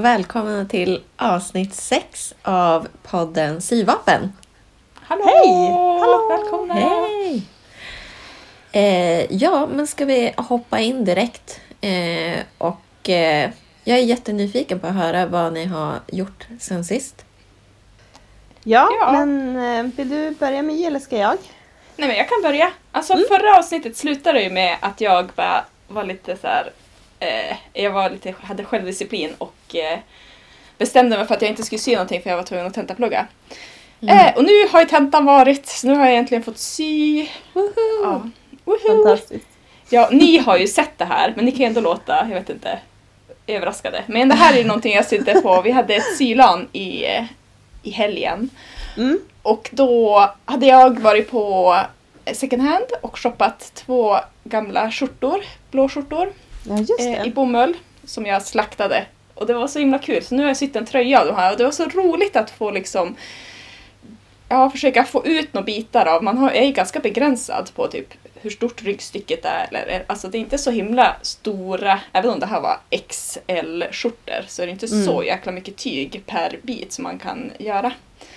Och välkomna till avsnitt 6 av podden Syvapen. Hallå! Hej! Hallå! Välkomna! Hej! Eh, ja, men ska vi hoppa in direkt? Eh, och eh, jag är jättenyfiken på att höra vad ni har gjort sen sist. Ja, Ja. men eh, vill du börja med eller ska jag? Nej men jag kan börja. Alltså Mm. förra avsnittet slutade ju med att jag bara var lite så här. Eh, jag var lite, hade självdisciplin och eh, bestämde mig för att jag inte skulle sy någonting för jag var tvungen att tentaplugga. Eh, och nu har ju tentan varit, så nu har jag äntligen fått sy. Woho! Ja. Woho! Fantastiskt. Ja, ni har ju sett det här, men ni kan ju ändå låta, jag vet inte, överraskade. Men det här är någonting jag sitter på. Vi hade ett sylan i, eh, i helgen. Mm. Och då hade jag varit på second hand och shoppat två gamla skjortor, blå skjortor, Ja, just eh, i bomull som jag slaktade. Och det var så himla kul, så nu har jag sytt en tröja av de här och det var så roligt att få liksom Ja, försöka få ut några bitar av, man är ju ganska begränsad på typ hur stort ryggstycket är. Eller, alltså det är inte så himla stora, även om det här var XL-skjortor så är det inte Mm. så jäkla mycket tyg per bit som man kan göra.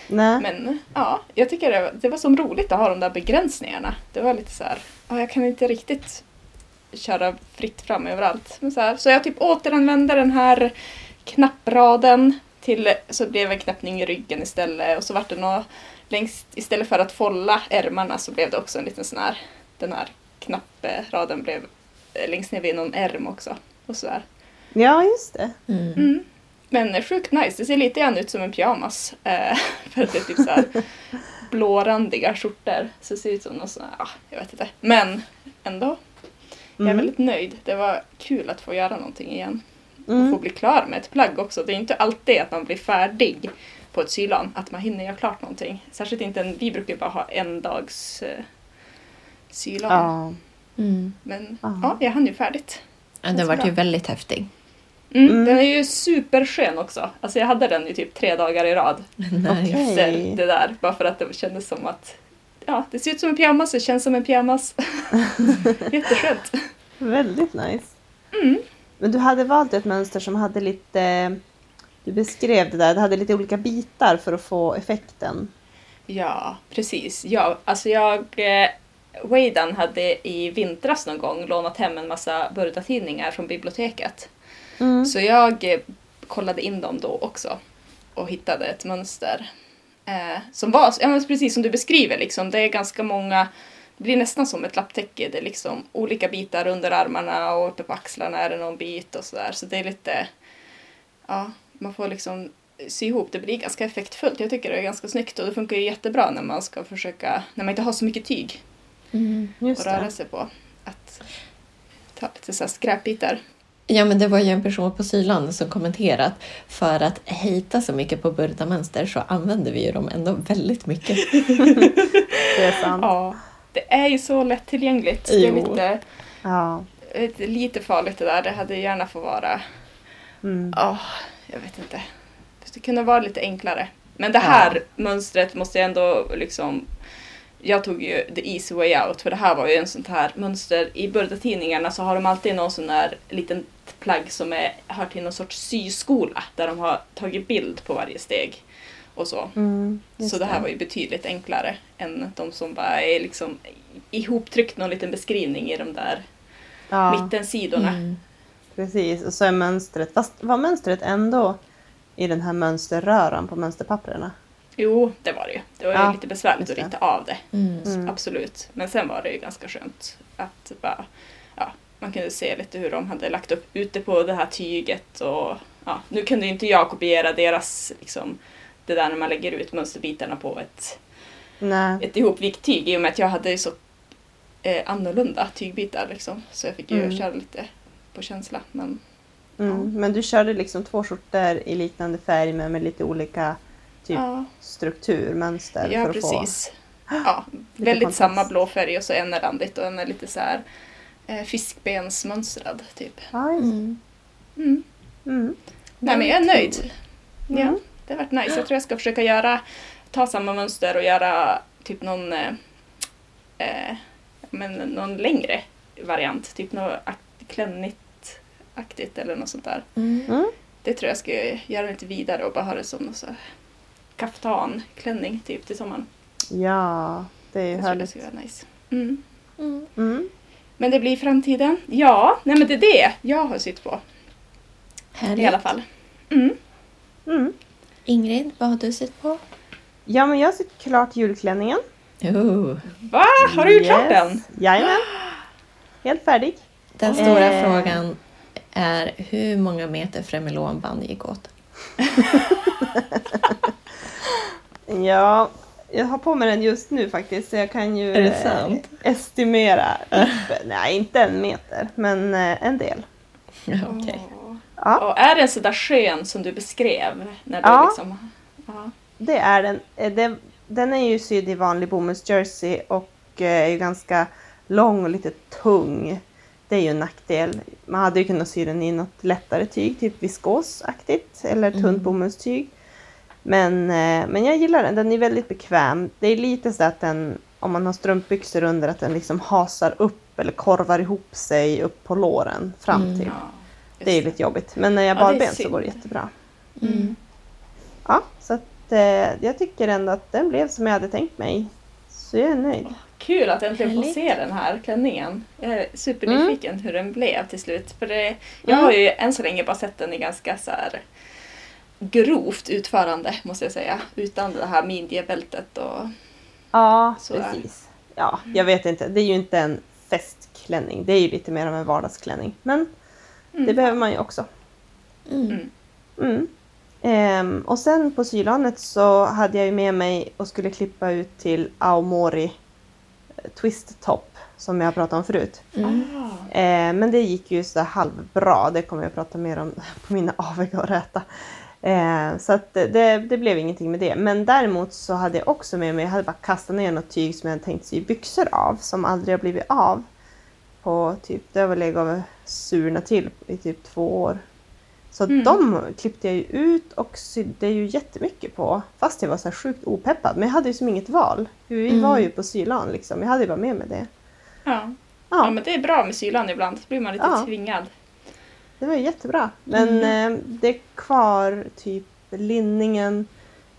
Nej. Men ja, jag tycker det, det var så roligt att ha de där begränsningarna. Det var lite så här, ja, jag kan inte riktigt köra fritt fram överallt. Men så, här, så jag typ återanvände den här knappraden till, så blev en knäppning i ryggen istället och så vart det något längst, istället för att folla ärmarna så blev det också en liten sån här, den här knappraden blev längst ner vid någon ärm också. Och så där. Ja, just det. Mm. Mm. Men sjukt nice, det ser lite grann ut som en pyjamas. Eh, för att det är typ så här blårandiga skjortor. Så det ser ut som någon sån här, ah, jag vet inte. Men ändå, jag är Mm. väldigt nöjd. Det var kul att få göra någonting igen. Och få Mm. bli klar med ett plagg också. Det är inte alltid att man blir färdig på ett sylan, att man hinner göra klart någonting. Särskilt inte, en, vi brukar bara ha en dags eh, sylan. Ja. Mm. Men Ja. ja, jag hann ju färdigt. Ja, den vart ju väldigt häftig. Mm, Mm. Den är ju superskön också. Alltså jag hade den i typ tre dagar i rad. Okej. efter det där. Bara för att det kändes som att ja, det ser ut som en pyjamas, det känns som en pyjamas. Jätteskönt. Väldigt nice. Mm. Men du hade valt ett mönster som hade lite... Du beskrev det där, det hade lite olika bitar för att få effekten. Ja, precis. Ja, alltså jag... Eh, Wadan hade i vintras någon gång lånat hem en massa Burda-tidningar från biblioteket. Mm. Så jag eh, kollade in dem då också och hittade ett mönster. Eh, som var ja, men precis som du beskriver, liksom, det är ganska många, det blir nästan som ett lapptäcke. Det är liksom olika bitar under armarna och uppe på axlarna är det någon bit och sådär. Så det är lite, ja, man får liksom sy ihop. Det blir ganska effektfullt. Jag tycker det är ganska snyggt och det funkar ju jättebra när man ska försöka, när man inte har så mycket tyg Mm. Att röra det. sig på. Att ta lite så här skräpbitar. Ja, men det var ju en person på Syland som kommenterat för att hejta så mycket på burda-mönster så använder vi ju dem ändå väldigt mycket. Det är sant. Ja, det är ju så lättillgängligt. Det är Jo. lite, Ja. lite, lite farligt det där. Det hade gärna fått vara, Mm. ja, jag vet inte. Det kunde vara lite enklare. Men det här mönstret måste jag ändå liksom jag tog ju the easy way out för det här var ju en sånt här mönster. I Burda-tidningarna så har de alltid någon sån där liten plagg som är, hör till någon sorts syskola där de har tagit bild på varje steg och så. Mm. Så det här var ju betydligt enklare än de som bara är liksom ihoptryckt någon liten beskrivning i de där Ja, mittensidorna. Mm. precis. Och så är mönstret... Fast var mönstret ändå i den här mönsterröran på mönsterpapperna? Jo, det var det ju. Det var ju Ja, lite besvärligt att rita av det. Mm. Mm. Absolut. Men sen var det ju ganska skönt att bara, ja, man kunde se lite hur de hade lagt upp ute på det här tyget och ja, nu kunde ju inte jag kopiera deras, liksom, det där när man lägger ut mönsterbitarna på ett, Nej. ett ihopvikt tyg i och med att jag hade ju så eh, annorlunda tygbitar liksom. Så jag fick ju Mm. köra lite på känsla. Men Mm. Men du körde liksom två skjortor i liknande färg men med lite olika typ ja, struktur, mönster. ja för att precis. Ja, väldigt kontrast. samma blå färg och så en är randigt och en är lite så här eh, fiskbensmönstrad typ. Få... Mm. Mm. Mm. Nej men jag är nöjd. Ja, Mm. det har varit nice. Jag tror jag ska försöka göra, ta samma mönster och göra typ någon, eh, eh, men någon längre variant. Typ något ak- klännigt-aktigt eller något sånt där. Mm. Mm. det tror jag ska göra lite vidare och bara ha det som någon så här kaftanklänning typ till sommaren. Ja, det är ju Jag tror det härligt. skulle vara nice. Mm. Mm. Mm. Men det blir framtiden. Ja, nej men det är det jag har sytt på Härligt. i alla fall. Mm. Mm. Ingrid, vad har du sett på? Ja, men jag har sett klart julklänningen. Oh, Va? Har du gjort klart den? Jajamän. Helt färdig. den stora Eh. frågan är hur många meter Fremilonband gick åt? Ja, jag har på mig den just nu faktiskt så jag kan ju Är det eh, sant? estimera. Nej, inte en meter, men eh, en del. Ja, Okej. Åh. Ja, Och är den sådär skön som du beskrev? När du Ja. liksom... Ja. det är den. Eh, det- Den är ju sydd i vanlig bomullsjersey och eh, är ju ganska lång och lite tung. Det är ju en nackdel. Man hade ju kunnat sy den i något lättare tyg, typ viskosaktigt eller tunt Mm. bomullstyg. Men, eh, men jag gillar den, den är väldigt bekväm. Det är lite så att den, om man har strumpbyxor under, att den liksom hasar upp eller korvar ihop sig upp på låren fram Mm. till. Ja, just Det är lite jobbigt. Men när jag Ja, barbent så går det jättebra. Mm. Ja, så att eh, jag tycker ändå att den blev som jag hade tänkt mig. Så jag är nöjd. Kul att äntligen få se den här klänningen. Jag är supernyfiken hur den blev till slut. För det, jag Mm. har ju än så länge bara sett den i ganska så här grovt utförande måste jag säga. Utan det här midjebältet och... Ja, Så precis. Ja, jag vet inte. Det är ju inte en festklänning. Det är ju lite mer av en vardagsklänning. Men Mm. det behöver man ju också. Mm. Mm. Mm. Ehm, och sen på sylanet så hade jag ju med mig och skulle klippa ut till Aomori eh, Twist Top som jag pratade om förut. Mm. Ah. Eh, men det gick ju så halvbra. Det kommer jag att prata mer om på mina aviga och räta. Eh, så att det, det, blev ingenting med det. Men däremot så hade jag också med mig, jag hade bara kastat ner något tyg som jag hade tänkt sy byxor av som aldrig har blivit av. På typ, det har väl legat och surnat till i typ två år. Så Mm. de klippte jag ju ut och sydde ju jättemycket på. Fast jag var så här sjukt opeppad. Men jag hade ju som inget val. Vi Mm. var ju på sylan liksom. Jag hade ju bara med mig det. Ja. ja, Ja, men det är bra med sylan ibland. Då blir man lite Ja. tvingad. Det var jättebra. Men Mm. eh, det är kvar typ linningen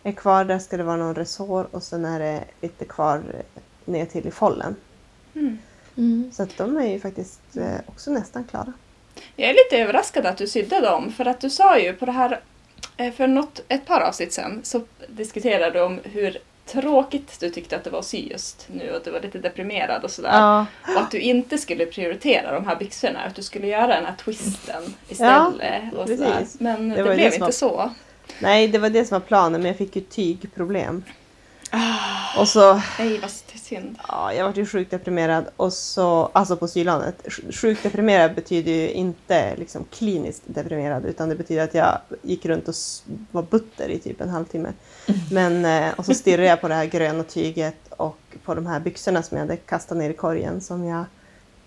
är kvar. Där ska det vara någon resår och sen är det lite kvar eh, ner till i follen. Mm. Mm. Så att de är ju faktiskt eh, också nästan klara. Jag är lite överraskad att du sydde dem. För att du sa ju på det här, eh, för något, ett par avsnitt sen, så diskuterade du om hur tråkigt du tyckte att det var sy just nu och att du var lite deprimerad och sådär. Ja, Och att du inte skulle prioritera de här byxorna, att du skulle göra den här twisten istället. och sådär. Men Det det, var blev det inte så. nej det var det som var planen men jag fick ju tygproblem. Ah, Och så nej, vad synd. Ja, jag var ju sjukt deprimerad och så, alltså på sylanet. Sj- Sjukt deprimerad betyder ju inte liksom kliniskt deprimerad utan det betyder att jag gick runt och var butter i typ en halvtimme. Men, eh, och så stirrade jag på det här gröna tyget och på de här byxorna som jag hade kastat ner i korgen som jag,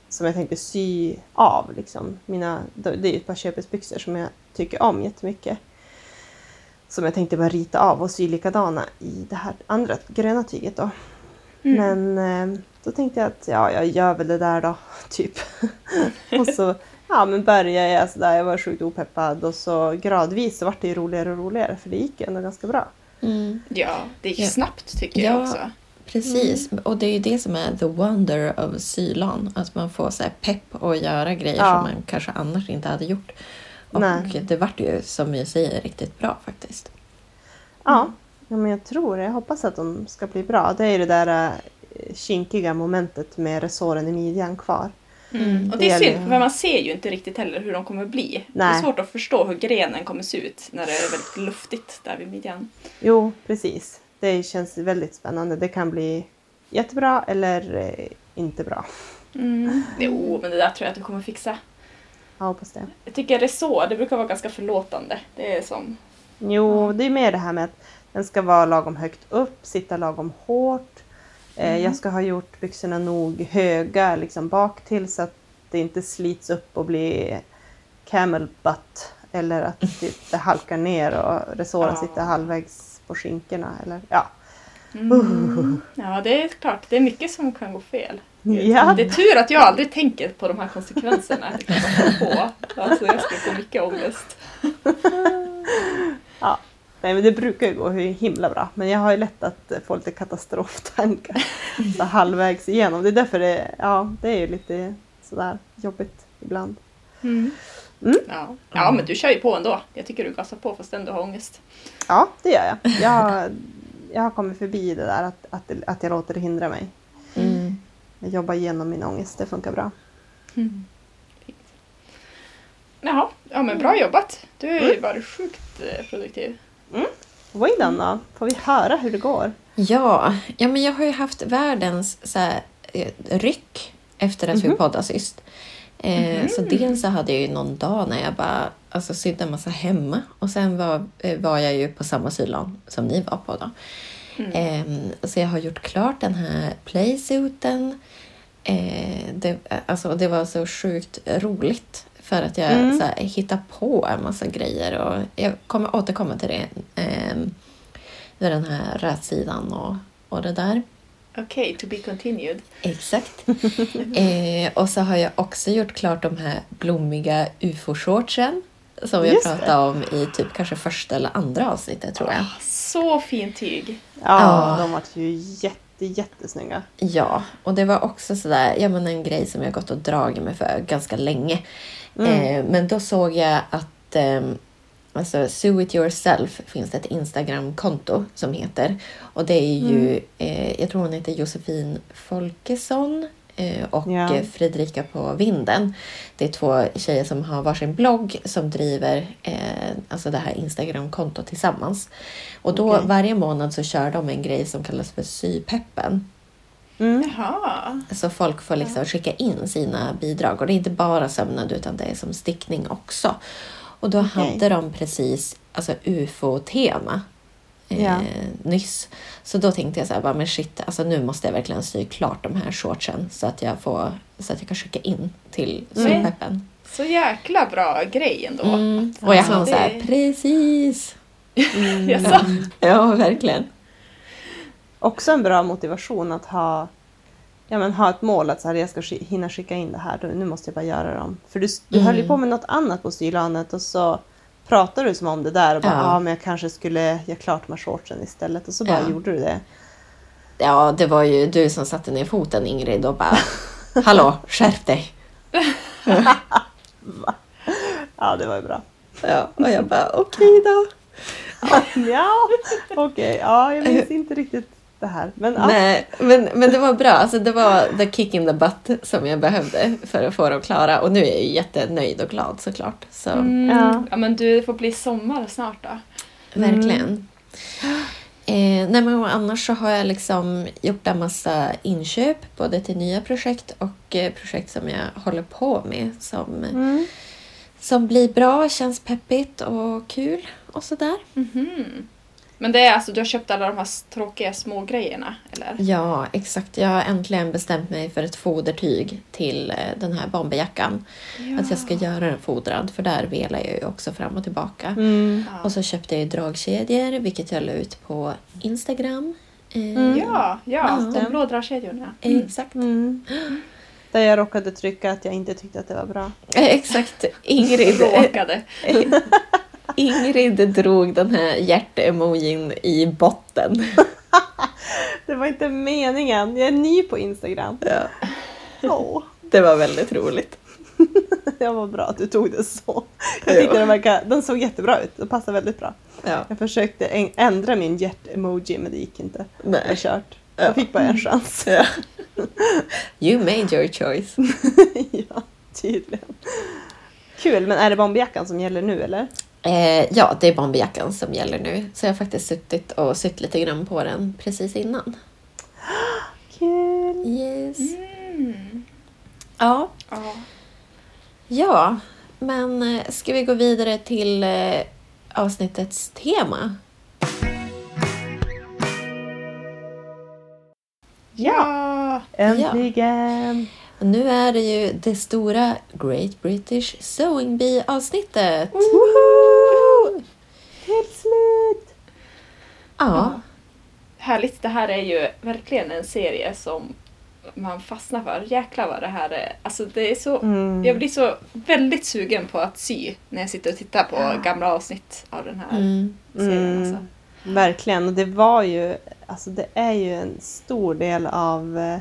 som jag tänkte sy av. Liksom. Mina, det är ju ett par köpesbyxor som jag tycker om jättemycket. Som jag tänkte bara rita av och sy likadana i det här andra gröna tyget då. Mm. Men eh, då tänkte jag att ja, jag gör väl det där då, typ. och så ja, men började jag sådär, jag var sjukt opeppad och så gradvis så vart det ju roligare och roligare för det gick ju ändå ganska bra. Mm. Ja, det gick Ja. snabbt tycker Ja. jag också. Precis, och det är ju det som är the wonder of sylan. Att man får så här pepp att göra grejer Ja. som man kanske annars inte hade gjort. Och Nej. det vart ju, som jag säger, riktigt bra faktiskt. Ja, ja men jag tror det. Jag hoppas att de ska bli bra. Det är ju det där eh, kinkiga momentet med resåren i midjan kvar. Mm. Och Det det är synd, för man ser ju inte riktigt heller hur de kommer bli. Det Nej. är svårt att förstå hur grenen kommer se ut när det är väldigt luftigt där vid midjan. Jo, precis. Det känns väldigt spännande. Det kan bli jättebra eller eh, inte bra. Mm. Jo, men det där tror jag att du kommer fixa. Jag hoppas det. Jag tycker reså, det brukar vara ganska förlåtande. Det är som... Jo, det är mer det här med att den ska vara lagom högt upp, sitta lagom hårt. Eh, Mm. Jag ska ha gjort byxorna nog höga liksom bak till så att det inte slits upp och blir camel butt. Eller att det halkar ner och resåren Ja. sitter halvvägs på skinkorna. Eller, ja. Mm. Ja, det är klart. Det är mycket som kan gå fel. Ja. Det är tur att jag aldrig tänker på de här konsekvenserna. på. Alltså, jag skulle få mycket ångest. ja. Nej, men det brukar ju gå himla bra. Men jag har ju lätt att få lite katastroftankar så halvvägs igenom. Det är därför det, ja, det är ju lite sådär jobbigt ibland. Mm. Mm. Ja. ja, men du kör ju på ändå. Jag tycker du gasar på fastän du har ångest. Ja, det gör jag. Jag, jag har kommit förbi det där att, att, att jag låter det hindra mig. Mm. Jag jobbar igenom min ångest, det funkar bra. Mm. Jaha, ja men bra jobbat. Du har ju varit sjukt eh, produktiv. Waydan då? Får vi höra hur det går? Ja, ja, men jag har ju haft världens så här, eh, ryck efter att vi Mhm. poddade sist. Eh, Så dels så hade jag ju någon dag när jag bara alltså, sydde en massa hemma och sen var, eh, var jag ju på samma sylan som ni var på då. Mm. Eh, så jag har gjort klart den här playsuiten. Eh, det, alltså, det var så sjukt roligt för att jag Mm. så här, hittade på en massa grejer och jag kommer återkomma till det. Eh, den här rätsidan och, och det där. Okej, to be continued. Exakt. eh, och så har jag också gjort klart de här blommiga ufo-shortsen. Som jag Just det. pratade om i typ kanske första eller andra avsnittet tror jag. Så fint tyg. Ja, Ja. de var ju jätte, jättesnygga. Ja, och det var också sådär, ja men en grej som jag gått och dragit mig för ganska länge. Mm. Eh, men då såg jag att ehm, alltså Sue It Yourself finns det ett Instagramkonto som heter. Och det är ju, eh, jag tror hon heter Josefin Folkesson eh, och Ja. eh, Fredrika på vinden. Det är två tjejer som har varsin blogg som driver eh, alltså det här Instagramkontot tillsammans. Och då Okej. varje månad så kör de en grej som kallas för sypeppen. Mm. Jaha. Så folk får liksom skicka in sina bidrag. Och det är inte bara sömnad utan det är som stickning också. Och då Okej. hade de precis alltså ufo-tema eh, Ja. nyss. Så då tänkte jag så här, bara, men shit, alltså nu måste jag verkligen sy klart de här shortsen så att jag, får, så att jag kan skicka in till Mm. sypeppen. Så jäkla bra grej ändå. Mm. Och jag Alltså, hann så här, det- precis. Mm. Jaså? Ja, verkligen. Också en bra motivation att ha, ja, men ha ett mål att så här, jag ska sk- hinna skicka in det här. Nu måste jag bara göra dem. För du, du höll ju Mm. på med något annat på stylanet och så pratade du som om det där och bara, ja Ja. men jag kanske skulle göra klart här shortsen istället. Och så bara Ja. gjorde du det. Ja, det var ju du som satte ner foten Ingrid och bara, hallå, skärp dig. Ja, det var ju bra. Ja, och jag bara, okej då. ja, okej. Ja, jag minns inte riktigt det här. Men ja. Nej, men, men det var bra. Alltså, det var the kick in the butt som jag behövde för att få dem klara. Och nu är jag ju jättenöjd och glad såklart. Så Mm. Ja. Ja. men du det får bli sommar snart då. verkligen. Eh, nej, men och annars så har jag liksom gjort en massa inköp både till nya projekt och eh, projekt som jag håller på med som, Mm. som blir bra, känns peppigt och kul och sådär. Mhm. Men det är alltså, du har köpt alla de här tråkiga små grejerna eller? Ja, exakt. Jag har äntligen bestämt mig för ett fodertyg till eh, den här bomberjackan. Att jag ska göra den fodrad, för där velar jag ju också fram och tillbaka. Mm. Ja. Och så köpte jag ju dragkedjor, vilket jag la ut på Instagram. Eh, Mm. Ja, ja, Ja. de blå dragkedjorna. Mm. Exakt. Mm. Där jag råkade trycka att jag inte tyckte att det var bra. Eh, Exakt. Ingrid, eh, Råkade. Ingrid drog den här hjärtemojin i botten. Det var inte meningen. Jag är ny på Instagram. Ja, Åh, det var väldigt roligt. det var bra att du tog det så. Jag tyckte den, verkar, den såg jättebra ut. Den passade väldigt bra. Ja. Jag försökte ändra min hjärt-emoji men det gick inte. Jag Nej. kört. Ja. Jag fick bara en chans. Ja. You made your choice. ja, tydligen. Kul, men är det bomberjackan som gäller nu eller? Eh, ja, det är bomberjackan som gäller nu. Så jag har faktiskt suttit och sytt lite grann på den precis innan. Kul! Yes. Mm. Ja. Ja. ja, men eh, ska vi gå vidare till eh, avsnittets tema? Ja. Äntligen! Nu är det ju det stora Great British Sewing Bee-avsnittet. Woho! Helt slut! Ja, Härligt. Det här är ju verkligen en serie som man fastnar för. Jäklar vad det här är. Alltså det är så... Mm. Jag blir så väldigt sugen på att sy när jag sitter och tittar på gamla avsnitt av den här Mm. serien. Mm. Alltså. Verkligen, och det var ju, alltså det är ju en stor del av, eh,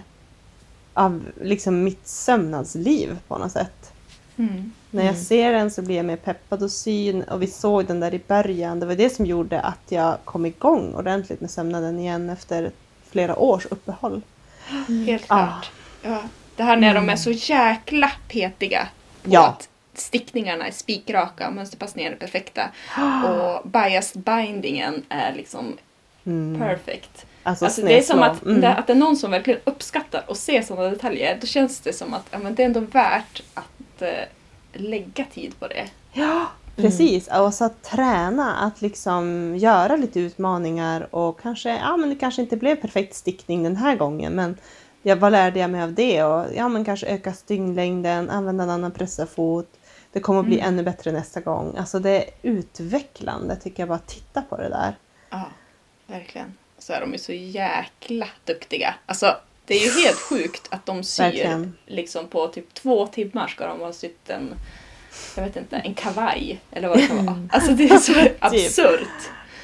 av liksom mitt sömnadsliv på något sätt. Mm. När jag Mm. ser den så blir jag mer peppad och syn och vi såg den där i början. Det var det som gjorde att jag kom igång ordentligt med sömnaden igen efter flera års uppehåll. Helt Ah. klart. Ja. Det här när de är så jäkla petiga på Ja. att stickningarna är spikraka, mönsterpassningen är perfekta och biased bindingen är liksom Mm. perfect. Alltså, Alltså det är som att, Mm. det, att det är någon som verkligen uppskattar och ser sådana detaljer. Då känns det som att ja, men det är ändå värt att eh, lägga tid på det. Ja, precis. Och så att träna att liksom göra lite utmaningar och kanske, ja men det kanske inte blev perfekt stickning den här gången men jag, vad lärde jag mig av det? Och ja men kanske öka stygnglängden, använda en annan pressarfot. Det kommer att bli Mm. ännu bättre nästa gång. Alltså det är utvecklande tycker jag bara att titta på det där. Ja, verkligen. Så är de ju så jäkla duktiga. Alltså, det är ju helt sjukt att de syr Verkligen. liksom på typ två timmar ska de ha sytt en, jag vet inte, en kavaj eller vad det kan vara. Alltså det är så absurt.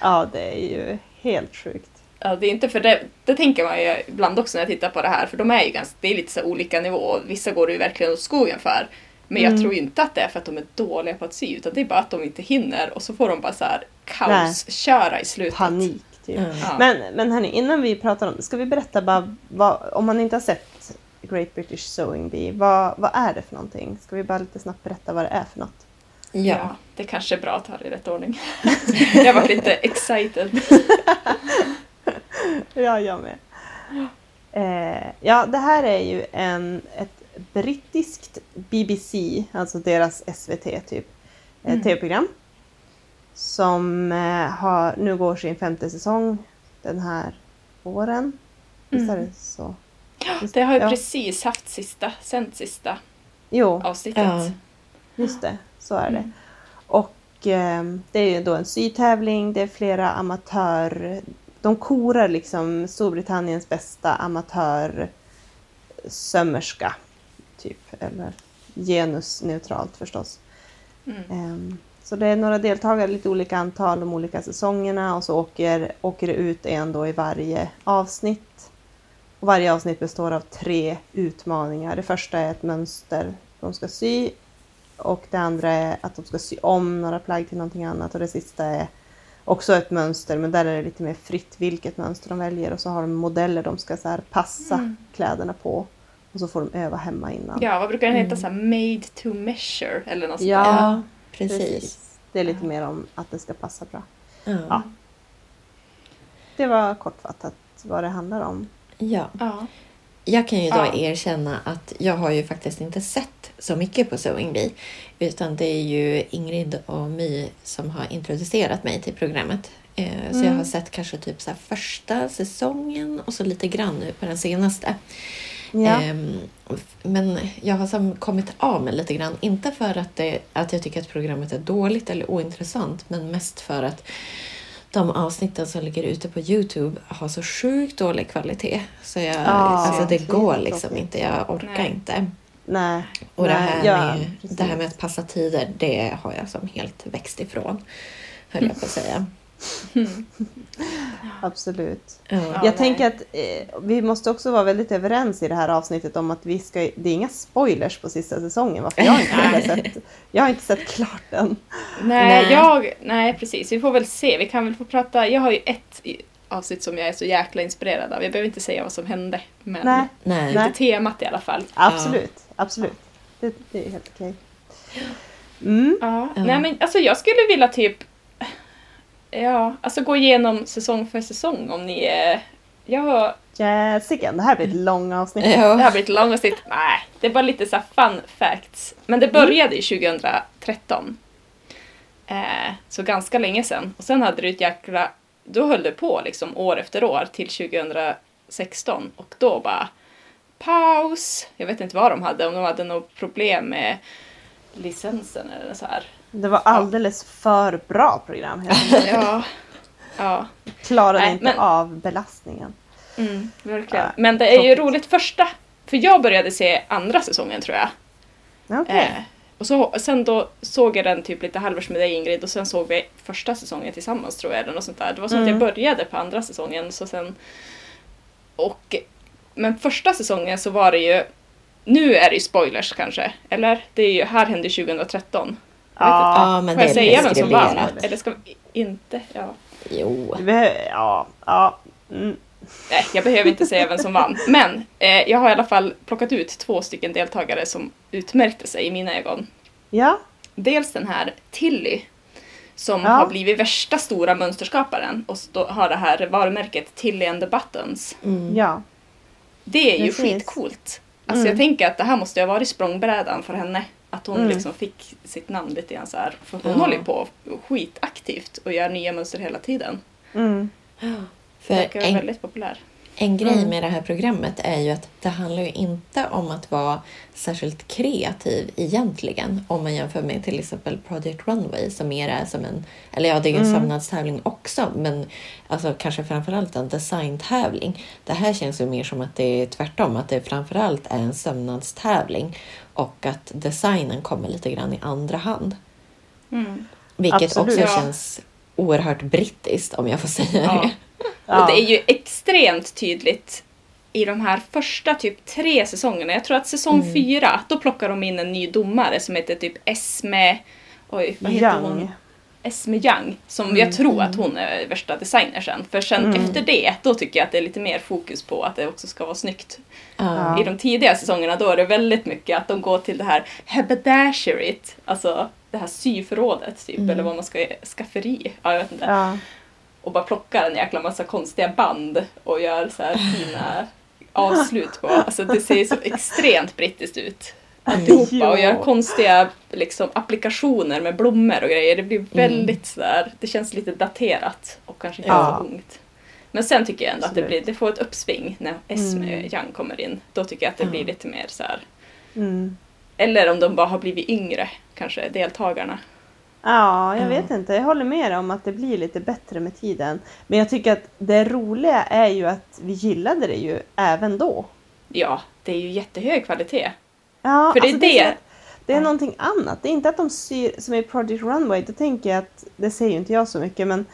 Ja det är ju helt sjukt. Ja, det är inte för det, det tänker man ju ibland också när jag tittar på det här, för de är ju ganska, det är lite så olika nivåer. Vissa går det ju verkligen åt skogen för. Men jag Mm. tror inte att det är för att de är dåliga på att sy, utan det är bara att de inte hinner och så får de bara så här kaosköra i slutet. Panik typ. Mm. Men, men hörni, innan vi pratar om det, ska vi berätta bara vad, om man inte har sett Great British Sewing Bee, vad, vad är det för någonting? Ska vi bara lite snabbt berätta vad det är för något? Ja. Ja. det kanske är bra att ta det i rätt ordning. jag var lite excited. Ja, jag med. Eh, ja, det här är ju en, ett brittiskt BBC, alltså deras SVT typ, eh, Mm. tv-program. Som eh, har, nu går sin femte säsong den här våren. Visst är Mm. det så? Det har ju Ja. precis haft sista, sänt sista Jo, avsnittet. Ja. just det. Så är det. Mm. Och eh, det är ju då en sytävling, det är flera amatör... De korar liksom Storbritanniens bästa amatörsömmerska. Typ, eller genusneutralt förstås. Mm. Ehm, så det är några deltagare, lite olika antal de olika säsongerna och så åker, åker det ut en då i varje avsnitt. Och varje avsnitt består av tre utmaningar. Det första är ett mönster de ska sy och det andra är att de ska sy om några plagg till någonting annat och det sista är också ett mönster men där är det lite mer fritt vilket mönster de väljer och så har de modeller de ska så här passa Mm. kläderna på och så får de öva hemma innan. Ja, vad brukar den heta? Mm. Så här, made to measure eller något sånt Ja. där. Ja, precis. Det är lite Ja. mer om att det ska passa bra. Ja. Ja. Det var kortfattat vad det handlar om. ja. Ja. Jag kan ju då Ja. erkänna att jag har ju faktiskt inte sett så mycket på Sewing Bee. Utan det är ju Ingrid och My som har introducerat mig till programmet. Så jag Mm. har sett kanske typ så här första säsongen och så lite grann nu på den senaste. Ja. Ehm, Men jag har kommit av mig lite grann. Inte för att, det, att jag tycker att programmet är dåligt eller ointressant. Men mest för att de avsnitten som ligger ute på Youtube har så sjukt dålig kvalitet. Så jag, Ja, alltså det går liksom inte. Jag orkar Nej. inte. Nej. Och det, här ja, med, precis. det här med att passa tider, det har jag som helt växt ifrån. Höll jag på att säga. Mm. Absolut. Ja. Ja. jag nej. tänker att eh, vi måste också vara väldigt överens i det här avsnittet om att vi ska, det är inga spoilers på sista säsongen. Varför jag, inte har sett, jag har inte sett klart den. Nej, Nej. jag... Nej, precis. Vi får väl se. Vi kan väl få prata... Jag har ju ett avsnitt som jag är så jäkla inspirerad av. Jag behöver inte säga vad som hände. Men Nej, Nej. lite Nej. temat i alla fall. absolut. Absolut. Det, det är helt okej. Mm. Ja. Ja. Nej, men alltså jag skulle vilja typ... Ja, alltså gå igenom säsong för säsong om ni är... Har... Jäsiken, det här blir ett långt avsnitt. Det Ja. här blir ett långt avsnitt. Nej, det var lite så fun facts. Men det började ju 2013. Eh, så ganska länge sedan. Och sen hade det ett jäkla... Då höll det på liksom år efter år till 2016. Och då bara paus. Jag vet inte vad de hade. Om de hade något problem med licensen eller så här. Det var alldeles för bra program. Ja. Ja. Klarade Nej, inte men- av belastningen. Mm, verkligen. Ja, Men det är ju roligt. Första För jag började se andra säsongen tror jag. Okej. Eh, och så, sen då såg jag den typ lite halvvägs med dig Ingrid och sen såg vi första säsongen tillsammans tror jag. Eller något sånt där. Det var så att Mm. jag började på andra säsongen. Så sen, och, men första säsongen så var det ju, nu är det ju spoilers kanske, eller? Det är ju, här hände 2013. Ja, Ja, men Får det jag är säga vem som vann? Eller ska vi inte? Ja. Jo. ja, ja. Mm. Nej, jag behöver inte säga vem som vann. Men eh, jag har i alla fall plockat ut två stycken deltagare som utmärkte sig i mina ögon. ja. Dels den här Tilly som Ja. har blivit värsta stora mönsterskaparen och stå, har det här varumärket Tilly and the Buttons. Mm. ja. Det är ju Precis. skitcoolt. Alltså Mm. jag tänker att det här måste ha varit språngbrädan för henne. Att hon Mm. liksom fick sitt namn lite grann så här. För hon Ja. håller ju på skitaktivt och gör nya mönster hela tiden. Mm. För Verkar vara en, väldigt populär. En grej Mm. med det här programmet är ju att det handlar ju inte om att vara särskilt kreativ egentligen. Om man jämför med till exempel Project Runway som mer är som en, eller ja det är ju en Mm. sömnadstävling också, men alltså kanske framförallt en designtävling. Det här känns ju mer som att det är tvärtom, att det framförallt är en sömnadstävling och att designen kommer lite grann i andra hand. Mm. Vilket Absolut. också Ja. känns oerhört brittiskt om jag får säga Ja. det. Ja. Och det är ju extremt tydligt i de här första typ tre säsongerna. Jag tror att säsong Mm. fyra, då plockar de in en ny domare som heter typ Esme... Oj, vad heter hon? Young. Esme Young. Som jag tror att hon är värsta designersen. För sen Mm. efter det, då tycker jag att det är lite mer fokus på att det också ska vara snyggt. Ja. I de tidiga säsongerna då är det väldigt mycket att de går till det här haberdasheryt. Alltså det här syförrådet typ. Mm. Eller vad man ska... Skafferi. Ja, jag vet inte Ja. och bara plockar en jäkla massa konstiga band och gör så här fina avslut på. Alltså det ser så extremt brittiskt ut. Alltihopa och gör konstiga liksom, applikationer med blommor och grejer. Det blir väldigt sådär, det känns lite daterat och kanske inte Ja. så ungt. Men sen tycker jag ändå att det, Absolut. blir, det får ett uppsving när Esme Mm. Young kommer in. Då tycker jag att det blir lite mer så här. Mm. Eller om de bara har blivit yngre, kanske, deltagarna. Ja, jag Ja. vet inte. Jag håller med om att det blir lite bättre med tiden. Men jag tycker att det roliga är ju att vi gillade det ju även då. Ja, det är ju jättehög kvalitet. Ja, För det är alltså det- som att det är Ja. någonting annat. Det är inte att de syr, som i Project Runway, då tänker jag att, det säger ju inte jag så mycket, men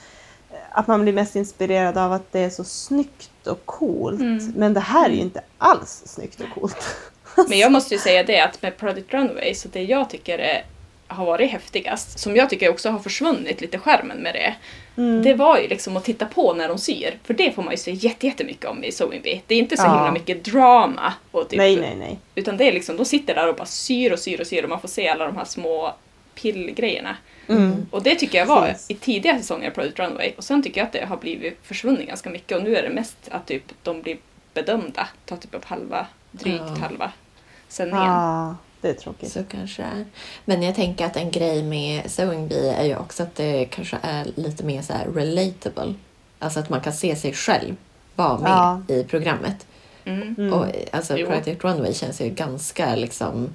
eh, att man blir mest inspirerad av att det är så snyggt och coolt. Mm. Men det här är ju inte alls snyggt och coolt. Men jag måste ju säga det att med Project Runway, så det jag tycker är, har varit häftigast, som jag tycker också har försvunnit lite skärmen med det, Mm. det var ju liksom att titta på när de syr. För det får man ju se jätte- jättemycket om i Sewing Bee. Det är inte så Ja. himla mycket drama. Och typ, nej, nej, nej. Utan det är liksom, de sitter där och bara syr och syr och syr och man får se alla de här små pillgrejerna. Mm. Och det tycker jag var Precis. i tidiga säsonger av Project Runway. Och sen tycker jag att det har blivit försvunnit ganska mycket och nu är det mest att typ de blir bedömda. Tar typ upp halva, drygt Ja. halva sändningen. Ja, det är tråkigt. Så kanske. Men jag tänker att en grej med Sewing Bee är ju också att det kanske är lite mer så här relatable. Alltså att man kan se sig själv vara med Ja. i programmet. Mm. Mm. Och alltså Jo. Project Runway känns ju ganska liksom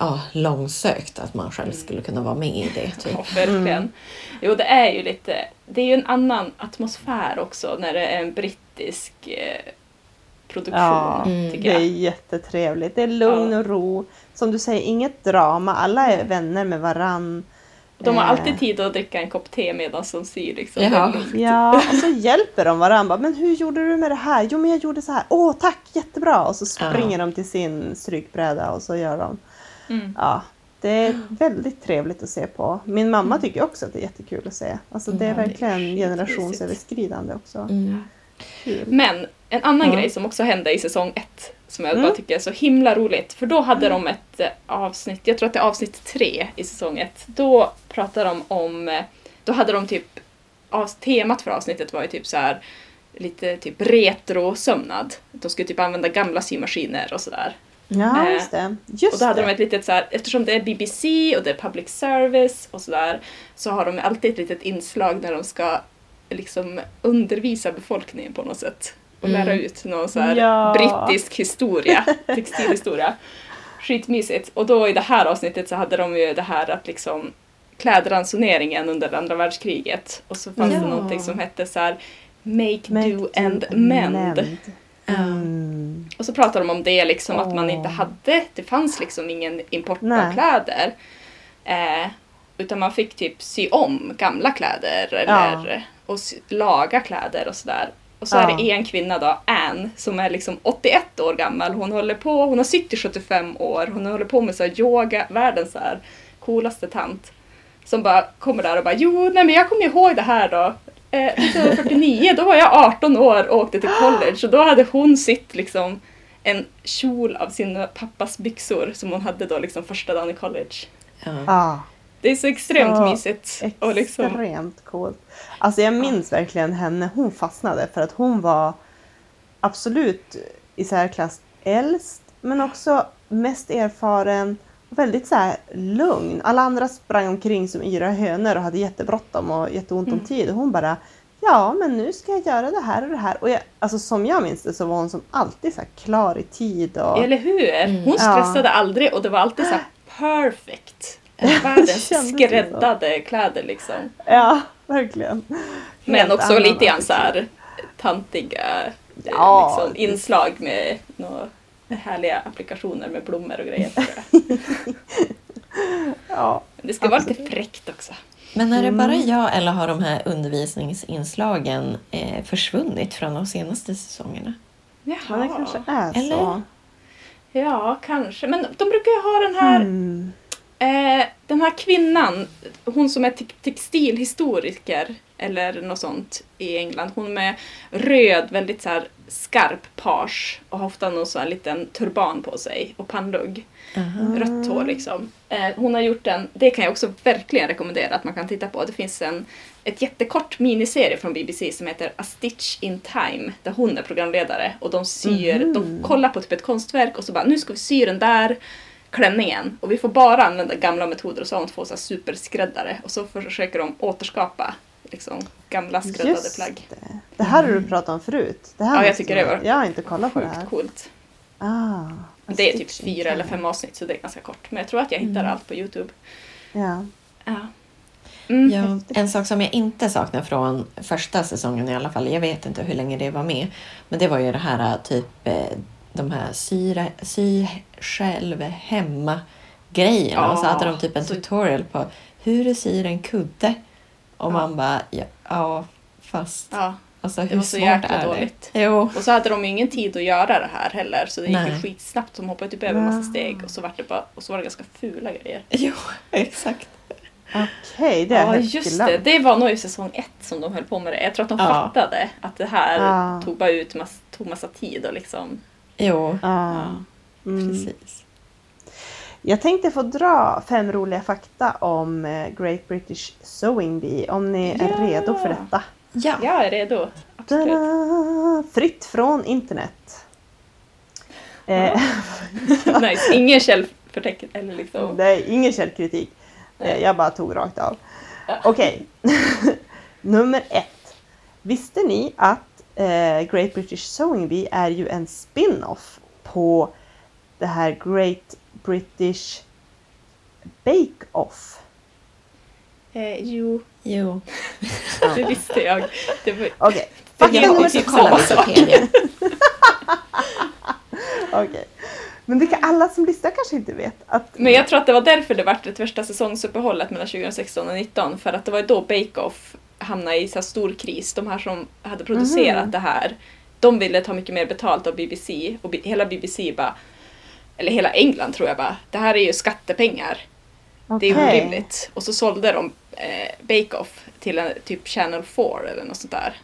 ja, långsökt att man själv skulle kunna vara med i det. Typ. Ja, verkligen. Mm. Jo, det är ju lite... Det är ju en annan atmosfär också när det är en brittisk eh, produktion, Ja, Mm. Det är jättetrevligt. Det är lugn Ja. och ro. Som du säger, inget drama. Alla är vänner med varann. De har Eh, alltid tid att dricka en kopp te medan de syr. Liksom. Ja. Ja, och så hjälper de varandra. Men hur gjorde du med det här? Jo, men jag gjorde så här. Åh, tack, jättebra. Och så springer de till sin strykbräda och så gör de. Mm. Ja, det är väldigt trevligt att se på. Min mamma tycker också att det är jättekul att se. Alltså det är Ja, det är verkligen generationsöverskridande också. Mm. Kul. Men en annan Ja. grej som också hände i säsong ett som jag Mm. bara tycker är så himla roligt. För då hade de ett eh, avsnitt, jag tror att det är avsnitt tre i säsong ett. Då pratade de om, eh, då hade de typ, temat för avsnittet var ju typ så här lite typ retro-sömnad. De skulle typ använda gamla symaskiner och sådär. Ja, Eh, just det. Just Och då hade det. de ett litet så här, eftersom det är BBC och det är public service och sådär, så har de alltid ett litet inslag när de ska liksom undervisa befolkningen på något sätt. Och Mm. lära ut någon så Ja. brittisk historia, textilhistoria. Skitmysigt. Och då i det här avsnittet så hade de ju det här att liksom klädransoneringen under andra världskriget. Och så fanns Ja. det någonting som hette så här Make, Make do and mend. Mm. Och så pratar de om det liksom att man inte hade, det fanns liksom ingen import av kläder. Eh, utan man fick typ sy om gamla kläder eller och laga kläder och sådär. Och så är Ja. det en kvinna då, Anne, som är liksom 81 år gammal. Hon håller på, hon har sytt i 75 år. Hon håller på med så här yoga, världens så här coolaste tant. Som bara kommer där och bara jo, nej men jag kommer ihåg det här då. Eh, 1949, då var jag 18 år och åkte till college och då hade hon sytt liksom en kjol av sin pappas byxor som hon hade då liksom första dagen i college. Ja. Det är så extremt Så mysigt. Och liksom, extremt coolt. Alltså jag minns verkligen henne, hon fastnade för att hon var absolut i särklass äldst men också mest erfaren och väldigt så här lugn. Alla andra sprang omkring som yra hönor och hade jättebråttom och jätteont om Mm. tid och hon bara Ja, men nu ska jag göra det här och det här. Och jag, alltså som jag minns det så var hon som alltid så här klar i tid. Och, eller hur? Mm. Hon stressade aldrig och det var alltid så här perfect. Världens så? skräddade kläder liksom. Ja, verkligen. Men Helt också lite grann så här tantiga Ja. liksom, inslag med några härliga applikationer med blommor och grejer. Ja. Det ska vara lite Absolut. fräckt också. Men är det Mm. bara jag eller har de här undervisningsinslagen eh, försvunnit från de senaste säsongerna? Ja, det kanske är så. Eller? Ja, kanske. Men de brukar ju ha den här, Mm. Eh, den här kvinnan, hon som är te- textilhistoriker eller något sånt i England. Hon med röd, väldigt så skarp page och har ofta någon sån här liten turban på sig och pannlugg. Aha. rött hår liksom. Eh, hon har gjort en, det kan jag också verkligen rekommendera att man kan titta på. Det finns en ett jättekort miniserie från BBC som heter A Stitch in Time där hon är programledare och de syr, Mhm. de kollar på typ ett konstverk och så bara nu ska vi sy den där klänningen och vi får bara använda gamla metoder och så har hon två så här superskräddare och så försöker de återskapa liksom gamla skräddade Just plagg. det. Det här har du pratat om förut. Det här Ja, jag tycker det var Jag har inte kollat på det här. Coolt. Ah, Det är typ fyra eller fem avsnitt så det är ganska kort. Men jag tror att jag hittar Mm. allt på Youtube. Ja. Ja. Mm. Ja, en sak som jag inte saknar från första säsongen i alla fall, jag vet inte hur länge det var med, men det var ju det här typ eh, de här sy, sy själv hemma grejerna och så Ja, hade de typ en så- tutorial på hur du syr en kudde. Och Ja. man bara, ja, ja fast Ja. alltså Det hur var så svårt jäkla är dåligt. det? Jo, Och så hade de ju ingen tid att göra det här heller så det gick ju Nej. skitsnabbt. De hoppade typ över en massa Ja. steg och så var det bara och så var det ganska fula grejer. jo, exakt. Okej, det är Ja just det, det var nog i säsong ett som de höll på med det. Jag tror att de Ja. fattade att det här Ja. tog bara ut mass, tog massa tid och liksom. Jo, Ja. Mm. precis. Jag tänkte få dra fem roliga fakta om eh, Great British Sewing Bee. Om ni är Ja. redo för detta. Ja, Jag är redo. Fritt från internet. Eh, nice. Ingen källförtecken eller liksom. det är ingen källkritik. Eh, jag bara tog rakt av. Ja. Okej. Nummer ett. Visste ni att eh, Great British Sewing Bee är ju en spin-off på det här Great British Bake Off? Eh, jo, jo. det visste jag. Det var, Okej, fakta jag också. Wikipedia. Okej. Men det kan alla som lyssnar kanske inte vet att... Men jag tror att det var därför det var det värsta säsongsuppehållet mellan 2016 och 2019. För att det var då Bake Off hamnade i så stor kris. De här som hade producerat Mhm. det här, de ville ta mycket mer betalt av BBC. Och hela BBC bara, eller hela England tror jag bara, det här är ju skattepengar. Det är orimligt. Och så sålde de eh, Bake Off till en, typ Channel 4 eller något sånt där.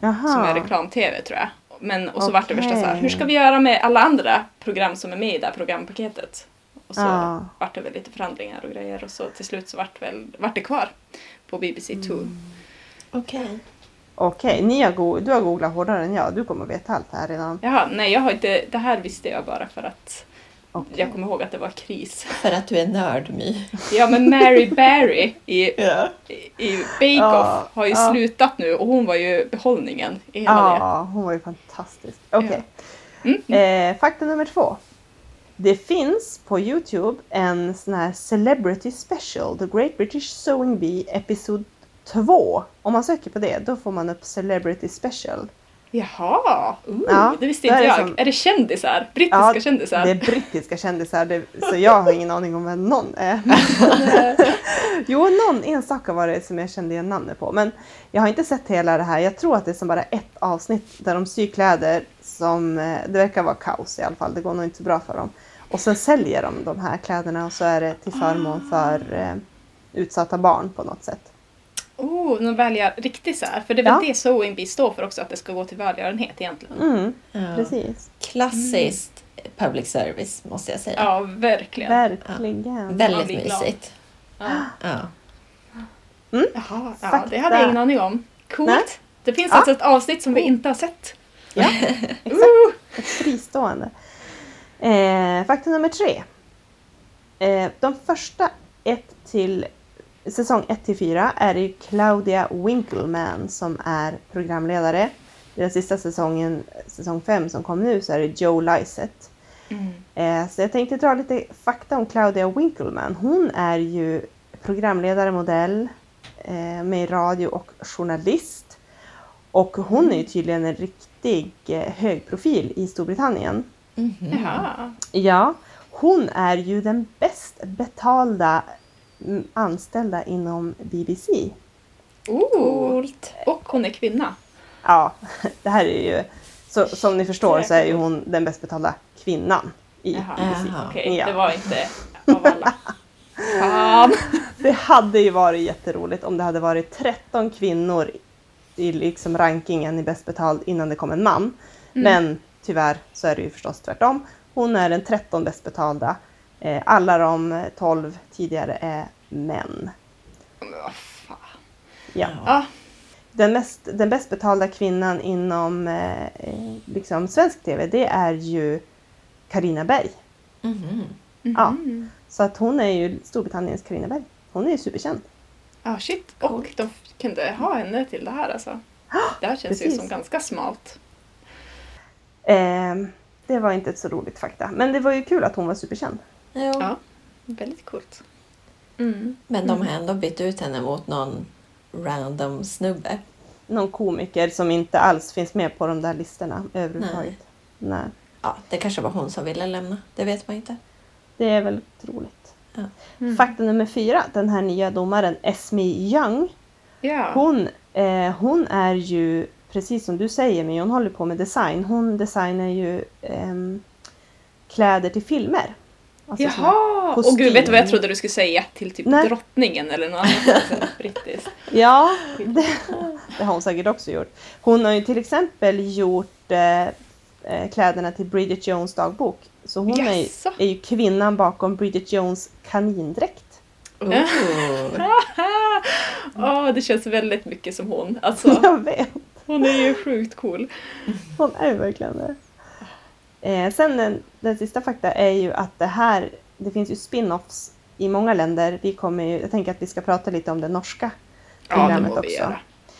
Jaha. Som är reklam-tv tror jag. Men, och så vart det värsta så här, hur ska vi göra med alla andra program som är med i det här programpaketet? Och så Ja. vart det väl lite förhandlingar och grejer och så till slut så vart, väl, vart det kvar på BBC 2. Mm. Okej. Okej, ni har go- du har googlat hårdare än jag. Du kommer veta allt det här redan. Jaha, nej jag har inte, det här visste jag bara för att Okej. jag kommer ihåg att det var kris. För att du är nörd, My. Ja men Mary Berry i, Ja. i, i Bake Ja, Off har ju ja. slutat nu och hon var ju behållningen i hela Ja, hon var ju fantastisk. Okej. det. Mm. Eh, fakta nummer två. Det finns på Youtube en sån här Celebrity Special, The Great British Sewing Bee Episod 2. Om man söker på det, då får man upp Celebrity Special. Jaha, uh, Ja, det visste är inte det jag. som- Är det kändisar? Brittiska Ja, kändisar? Det är brittiska kändisar, det, så jag har ingen aning om vem någon är. Jo, någon enstaka var det som jag kände igen namnet på. Men jag har inte sett hela det här. Jag tror att det är som bara ett avsnitt där de syr kläder som, eh, det verkar vara kaos i alla fall, det går nog inte så bra för dem. Och sen säljer de de här kläderna och så är det till förmån för eh, utsatta barn på något sätt. Oh, de väljer riktigt så här. För det är väl Ja. det Sewing Bee står för också, att det ska gå till välgörenhet egentligen. Mm, Ja. precis. Klassiskt public service måste jag säga. Ja, verkligen. Verkligen. Väldigt blir glad. mysigt. Ja. Ja. Jaha, ja, det hade jag ingen aning om. Coolt! Nej. Det finns Ja. alltså ett avsnitt som vi inte har sett. Ja, Uh! Ett fristående. Eh, fakta nummer tre. Eh, de första ett till säsong 1 till 4 är det Claudia Winkleman som är programledare. I den sista säsongen, säsong 5 som kom nu, så är det Joe Lycett. Mm. Eh, så jag tänkte dra lite fakta om Claudia Winkleman. Hon är ju programledare, modell, eh, med radio och journalist. Och hon är ju tydligen en riktig eh, hög profil i Storbritannien. Mhm. Jaha. Ja, hon är ju den bäst betalda mm, anställda inom BBC. Oh. Coolt. Och hon är kvinna. Ja, det här är ju... Så, som ni förstår så är ju hon den bäst betalda kvinnan i Jaha. BBC. Jaha. Okej, Ja. det var inte av alla. Fan! Det hade ju varit jätteroligt om det hade varit 13 kvinnor i liksom rankingen i bäst betald innan det kom en man. Men tyvärr så är det ju förstås tvärtom. Hon är den 13 bäst betalda. Eh, Alla de 12 tidigare är män. Vad fan. Ja. Ja. Den, mest, den bäst betalda kvinnan inom eh, eh, liksom svensk tv det är ju Karina Berg. Mhm. Ja. Mhm. Så att hon är ju Storbritanniens Karina Berg. Hon är ju superkänd. Ja, shit. Och de kunde ha henne till det här alltså. Det här känns ju precis. som ganska smalt. Eh, det var inte ett så roligt fakta. Men det var ju kul att hon var superkänd. Jo. Ja, väldigt coolt. Mm. Men de har ändå bytt ut henne mot någon random snubbe. Någon komiker som inte alls finns med på de där listorna överhuvudtaget. Nej. Ja, det kanske var hon som ville lämna. Det vet man inte. Det är väl troligt. Ja. Mm. Fakta nummer fyra. Den här nya domaren Esme Young. Ja. Hon, eh, hon är ju, precis som du säger, men hon håller på med design. Hon designar ju ehm, kläder till filmer. Alltså Jaha! Och gud, vet du vad jag trodde du skulle säga? Till typ Nej. drottningen eller något annat än brittiskt. Ja, det, det har hon säkert också gjort. Hon har ju till exempel gjort eh, eh, kläderna till Bridget Jones dagbok. Så hon är, är ju kvinnan bakom Bridget Jones kanindräkt. Oh. Ja, det känns väldigt mycket som hon. Alltså, Jag vet, hon är ju sjukt cool. hon är verkligen det. Eh, sen den, den sista fakta är ju att det här, det finns ju spin-offs i många länder. Vi kommer ju, jag tänker att vi ska prata lite om det norska Ja, det programmet vi också.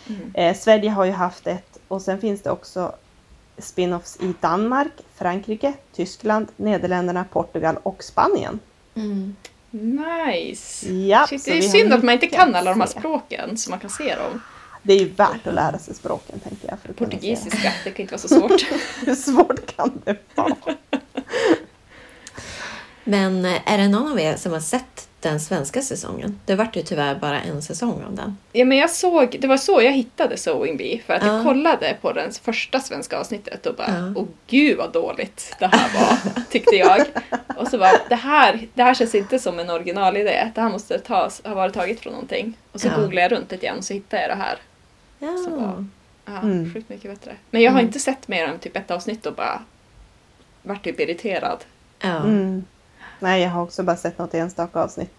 Mm. Eh, Sverige har ju haft ett och sen finns det också spin-offs i Danmark, Frankrike, Tyskland, Nederländerna, Portugal och Spanien. Mm. Nice! Ja, Shit, det är synd att man inte kan alla de här se. språken så man kan se dem. Det är ju värt att lära sig språken tänkte jag. För att. Portugisiska, det kan inte vara så svårt. Hur svårt kan det vara? Men eh, är det någon av er som har sett den svenska säsongen? Det vart ju tyvärr bara en säsong av den. Ja, men jag såg, det var så jag hittade Sewing Bee. För att Ja. jag kollade på den första svenska avsnittet och bara Ja. Åh gud vad dåligt det här var, tyckte jag. Och så bara, det här, det här känns inte som en originalidé. Det här måste tas, ha varit taget från någonting. Och så Ja. googlade jag runt lite igen och så hittade jag det här. Ja. Så Ja, Mm. sjukt mycket bättre. Men jag har Mm. inte sett mer än typ ett avsnitt och bara vart typ irriterad. ja. Mm. Nej, jag har också bara sett något enstaka avsnitt.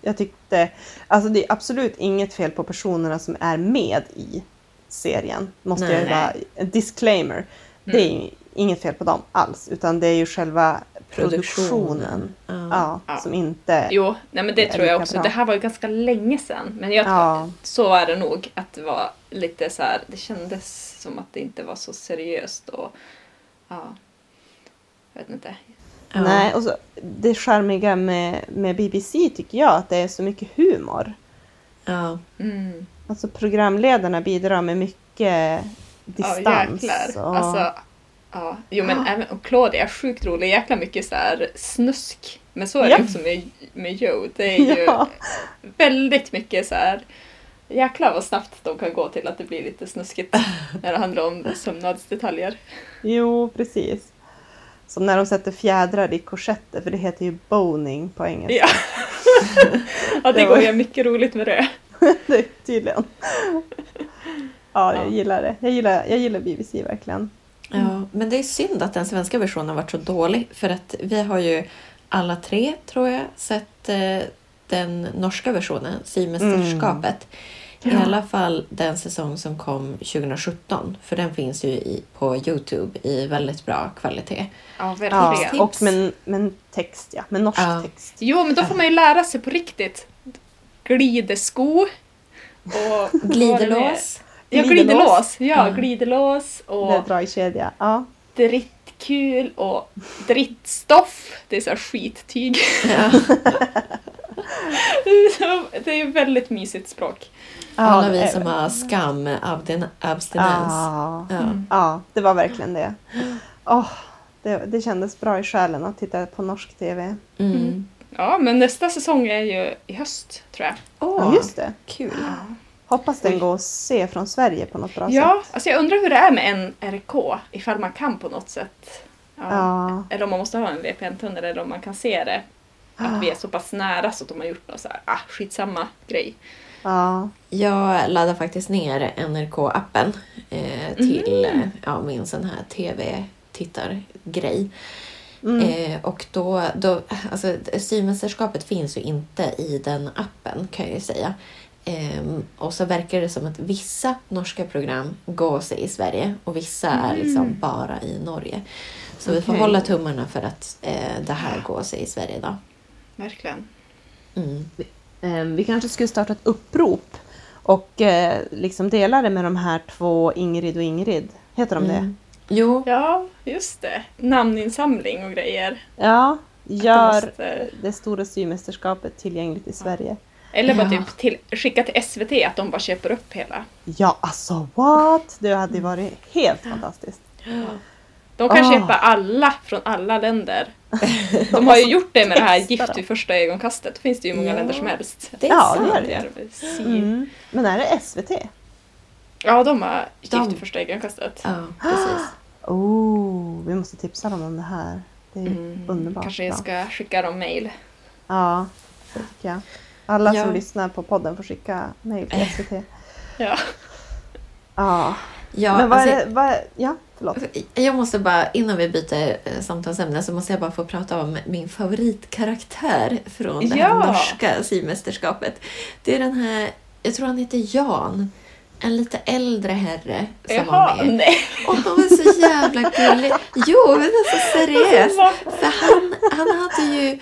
Jag tyckte, alltså det är absolut inget fel på personerna som är med i serien. Måste Nej. jag bara, en disclaimer. Det är ju inget fel på dem alls, utan det är ju själva produktionen. Ja. Ja, Ja. som inte... Jo, nej men det tror jag också. bra. Det här var ju ganska länge sedan. Men jag tror, Ja. så är det nog. Att det var lite så här, det kändes som att det inte var så seriöst och ja, jag vet inte. Ja. Nej, och så, det charmiga med, med BBC tycker jag att det är så mycket humor. Ja. Mm. Alltså programledarna bidrar med mycket distans. jäklar. och- Alltså, ja. Jo men även, och Claudia är sjukt rolig. Jäkla mycket så här snusk. Men så är Ja. det också med, med Joe. Det är ju Ja. väldigt mycket så här. Jäklar vad snabbt de kan gå till att det blir lite snuskigt när det handlar om sömnadsdetaljer. Jo, precis. Som när de sätter fjädrar i korsetter, för det heter ju boning på engelska. Ja, ja det Det var- går ju mycket roligt med det. det tydligen. Ja, jag Ja. gillar det. Jag gillar, jag gillar BBC verkligen. Ja, men det är synd att den svenska versionen varit så dålig. För att vi har ju alla tre, tror jag, sett eh, den norska versionen, Symästerskapet. I Ja. alla fall den säsong som kom 2017. För den finns ju i, på Youtube i väldigt bra kvalitet. Ja, Ja, och med, med text, ja. Med norsk Ja. text. Jo, men då får man ju lära sig på riktigt. Glidesko. Och Glidelås. Ja, Glidelås. Ja, glidelås Det är och bra i kedja. Ja. drittkul och drittstoff. Det är så här skittyg. Ja. Det är så- det är ju väldigt mysigt språk. Alla det vi som det. har skam, abstinens. Ja. Ja. ja, det var verkligen det. Åh, det. Det kändes bra i själen att titta på norsk TV. Mm. Ja, men nästa säsong är ju i höst, tror jag. Åh, Ja, just det. kul. Hoppas den går att se från Sverige på något bra Ja, sätt. alltså jag undrar hur det är med NRK, ifall man kan på något sätt. Ja. Ja. Eller om man måste ha en VPN-tunnel eller om man kan se det. Att vi är så pass nära så att de har gjort något så här, ah, skitsamma grej. Ja. Jag laddar faktiskt ner NRK-appen eh, till eh, ja, min sån här tv-tittargrej. Mm. Eh, och då, då, alltså Symästerskapet finns ju inte i den appen kan jag ju säga. Ehm, och så verkar det som att vissa norska program går sig i Sverige och vissa är liksom bara i Norge. Så vi får hålla tummarna för att eh, det här går sig i Sverige då. Verkligen. Mm. Eh, Vi kanske skulle starta ett upprop och eh, liksom dela det med de här två Ingrid och Ingrid. Heter de det? Mm. Jo, Ja, just det. Namninsamling och grejer. Ja, Det gör måste- det stora symästerskapet tillgängligt i Sverige. Eller bara Ja. typ till, skicka till SVT att de bara köper upp hela. Ja, alltså what? Det hade varit helt fantastiskt. De kan Ah. köpa alla från alla länder. De har ju gjort det med det här Gift vid första ögonkastet. Det finns det ju många Ja. länder som helst. det är Ja, det sant. Det är väl si- Mm. Men är det SVT? Ja, de har Gift De- vid första ögonkastet. Ja, precis. Oh, vi måste tipsa dem om det här. Det är Mm. underbart. Kanske jag ska skicka dem mail. Ja, det tycker jag. Alla Ja. som lyssnar på podden får skicka mejl till SVT. Ja. Ja, Ja, men vad alltså, är? Vad är, ja, förlåt. Jag måste bara, innan vi byter eh, samtalsämne, så måste jag bara få prata om min favoritkaraktär från det här Ja. norska symästerskapet. Det är den här, jag tror han heter Jan, en lite äldre herre som Jaha, var med. nej. Och han var så jävla gullig. Jo, men alltså seriöst. För han, han hade ju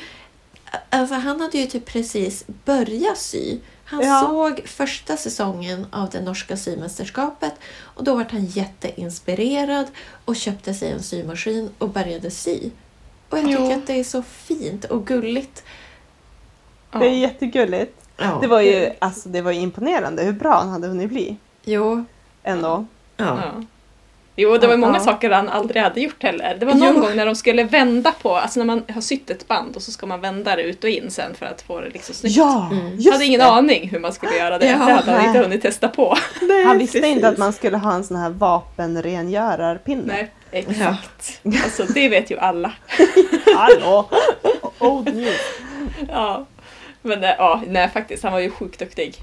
Alltså han hade ju typ precis börjat sy. Han Ja. såg första säsongen av det norska symästerskapet och då var han jätteinspirerad och köpte sig en symaskin och började sy. Och jag tycker Jo. att det är så fint och gulligt. Ja. Det är jättegulligt. Ja. Det var ju alltså, det var ju imponerande hur bra han hade hunnit bli. Jo. Ändå. Ja. Ja. Jo, det var Ja, många ja. saker han aldrig hade gjort heller. Det var någon Jo. gång när de skulle vända på, alltså när man har sytt ett band och så ska man vända det ut och in sen för att få det liksom snyggt. Ja, Mm. Jag hade ingen det. aning hur man skulle göra det. Ja, det hade han nej. inte hunnit testa på. Han visste precis. inte att man skulle ha en sån här vapenrengörarpinne. Nej, exakt. Alltså det vet ju alla. Hallå! Old news. Ja. Men eh, ja, nej faktiskt, han var ju sjukt duktig.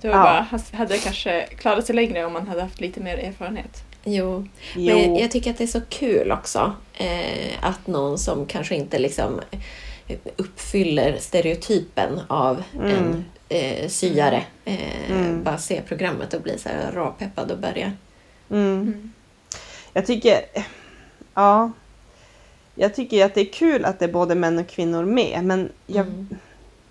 Det var Ja. bara, han hade kanske klarat sig längre om han hade haft lite mer erfarenhet. Jo. Jo. Men jag, tycker att det är så kul också eh, att någon som kanske inte liksom uppfyller stereotypen av Mm. en eh, syare eh, Mm. bara ser programmet och blir så här råpeppad och börjar. Mm. Jag tycker... Ja. Jag tycker att det är kul att det är både män och kvinnor med. Men jag, Mm.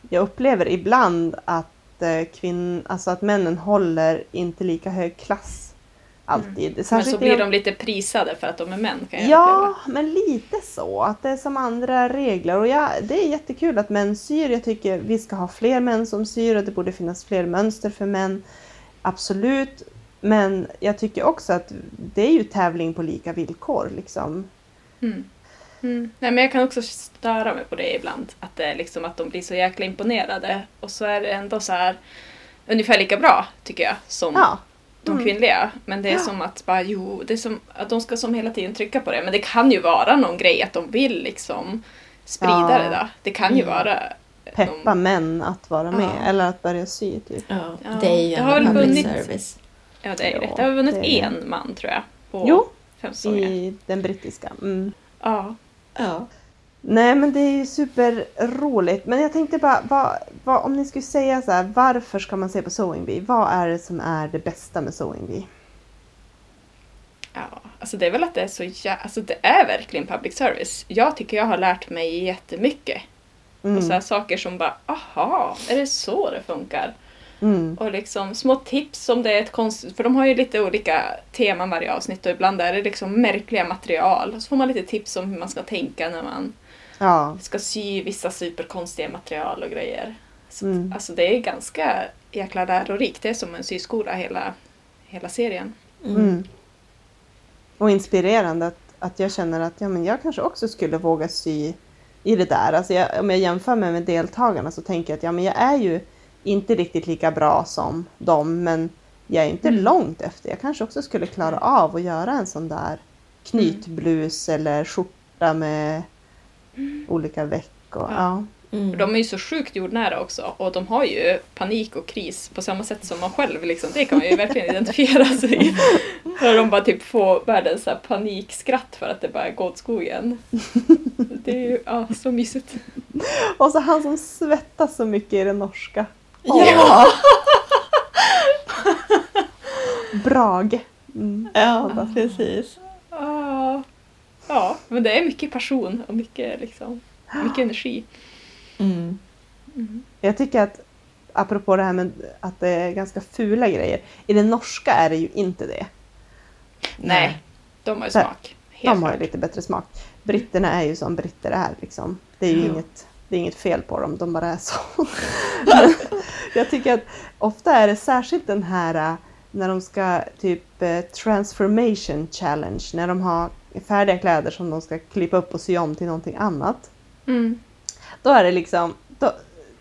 jag upplever ibland att, eh, kvinn, alltså att männen håller inte lika hög klass. Alltid. Men Särskilt så blir de lite prisade för att de är män kan jag Ja, men lite så. Att det är som andra regler. Och ja, det är jättekul att män syr. Jag tycker vi ska ha fler män som syr och det borde finnas fler mönster för män. Absolut. Men jag tycker också att det är ju tävling på lika villkor liksom. Mm. Mm. Nej, men jag kan också störa mig på det ibland. Att, det liksom att de blir så jäkla imponerade och så är det ändå så här ungefär lika bra tycker jag som Ja. De Mm. kvinnliga. Men det är Ja. som att bara, jo, det är som att de ska som hela tiden trycka på det. Men det kan ju vara någon grej att de vill liksom sprida Ja. det då. Det kan ju Mm. vara Peppa män att vara med Ja. eller att börja sy typ. Ja, det är ju det har public vunnit- service. Ja, det är det. Det har vunnit det en man tror jag. På Jo, i den brittiska. Mm. Ja. Ja. Nej men det är ju superroligt. Men jag tänkte bara, vad, vad, om ni skulle säga så här, varför ska man se på Sewing Bee? Vad är det som är det bästa med Sewing Bee? Ja, alltså det är väl att det är så jä... Alltså det är verkligen public service. Jag tycker jag har lärt mig jättemycket. Mm. Och så här saker som bara, aha, är det så det funkar? Mm. Och liksom små tips om det är ett konst... För de har ju lite olika teman varje avsnitt och ibland är det liksom märkliga material. Och så får man lite tips om hur man ska tänka när man Ja. ska sy vissa superkonstiga material och grejer. Så, Mm. Alltså det är ganska jäkla lärorikt. Det är som en syskola hela, hela serien. Mm. Och inspirerande att, att jag känner att ja, men jag kanske också skulle våga sy i det där. Alltså jag, om jag jämför mig med deltagarna så tänker jag att ja, men jag är ju inte riktigt lika bra som dem men jag är inte Mm. långt efter. Jag kanske också skulle klara av att göra en sån där knytblus eller skjorta med olika veck. Och, Ja. ja. Mm. De är ju så sjukt jordnära också och de har ju panik och kris på samma sätt som man själv. Liksom. Det kan man ju verkligen identifiera sig i. När de bara typ får världens så panikskratt för att det bara går åt skogen. Det är ju ja, så mysigt. Och så han som svettas så mycket i det norska. Ja! Brage. Mm. ja, precis. Ja, men det är mycket passion och mycket, liksom, mycket energi. Mm. Jag tycker att, apropå det här med att det är ganska fula grejer, i det norska är det ju inte det. Nej, de har ju smak. Helt De har ju lite bättre smak. Britterna är ju som britter är liksom. Det är ju Ja. inget, det är inget fel på dem, de bara är så. Jag tycker att ofta är det särskilt den här äh, när de ska typ eh, transformation challenge, när de har färdiga kläder som de ska klippa upp och sy om till någonting annat. Mm. Då är det liksom, då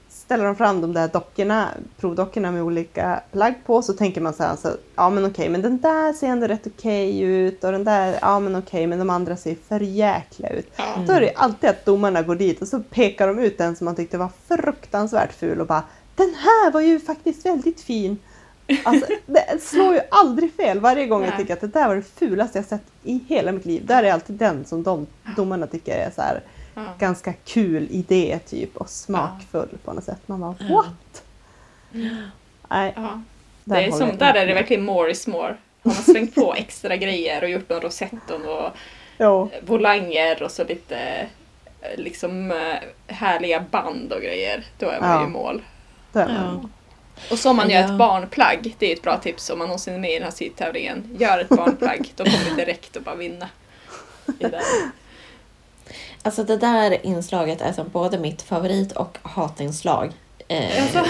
ställer de fram de där dockorna, provdockorna med olika plagg på, så tänker man så här, alltså, ja men okej, men den där ser ändå rätt okej ut och den där, ja men okej, men de andra ser för jäkliga ut. Ja. Då är det alltid att domarna går dit och så pekar de ut den som man tyckte var fruktansvärt ful och bara den här var ju faktiskt väldigt fin. Alltså, det slår ju aldrig fel. Varje gång jag Nej. tycker att det där var det fulaste jag sett i hela mitt liv. Där är alltid den som de domarna tycker är så här Ja. ganska kul idé typ och smakfull på något sätt. Man bara Ja. what? Nej, Ja. där Det är som, jag där är det verkligen more is more. Har man slängt på extra grejer och gjort någon rosett och Jo, volanger och så lite eh, liksom eh, härliga band och grejer. Då är man Ja. ju i mål. där är Ja. man. Och så om man gör Ja. ett barnplagg, det är ett bra tips om man någonsin är med i den här sytävlingen. Gör ett barnplagg, då kommer du direkt att bara vinna. Alltså det där inslaget är som både mitt favorit och hatinslag. Eh, Alltså.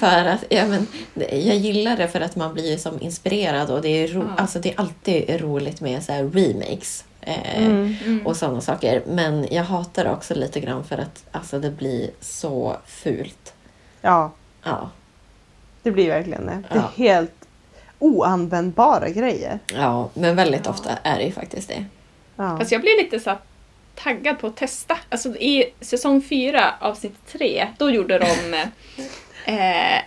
för att, ja, men, jag gillar det för att man blir som inspirerad och det är, ro, Ja. alltså, det är alltid roligt med så här remakes. Eh, Mm. Mm. och sådana saker. Men jag hatar det också lite grann för att alltså, det blir så fult. Ja, Ja, det blir verkligen det. Det är Ja. helt oanvändbara grejer. ja men väldigt Ja. ofta är det ju faktiskt det. Ja. Fast jag blir lite så taggad på att testa. Alltså i säsong fyra avsnitt tre, då gjorde de eh,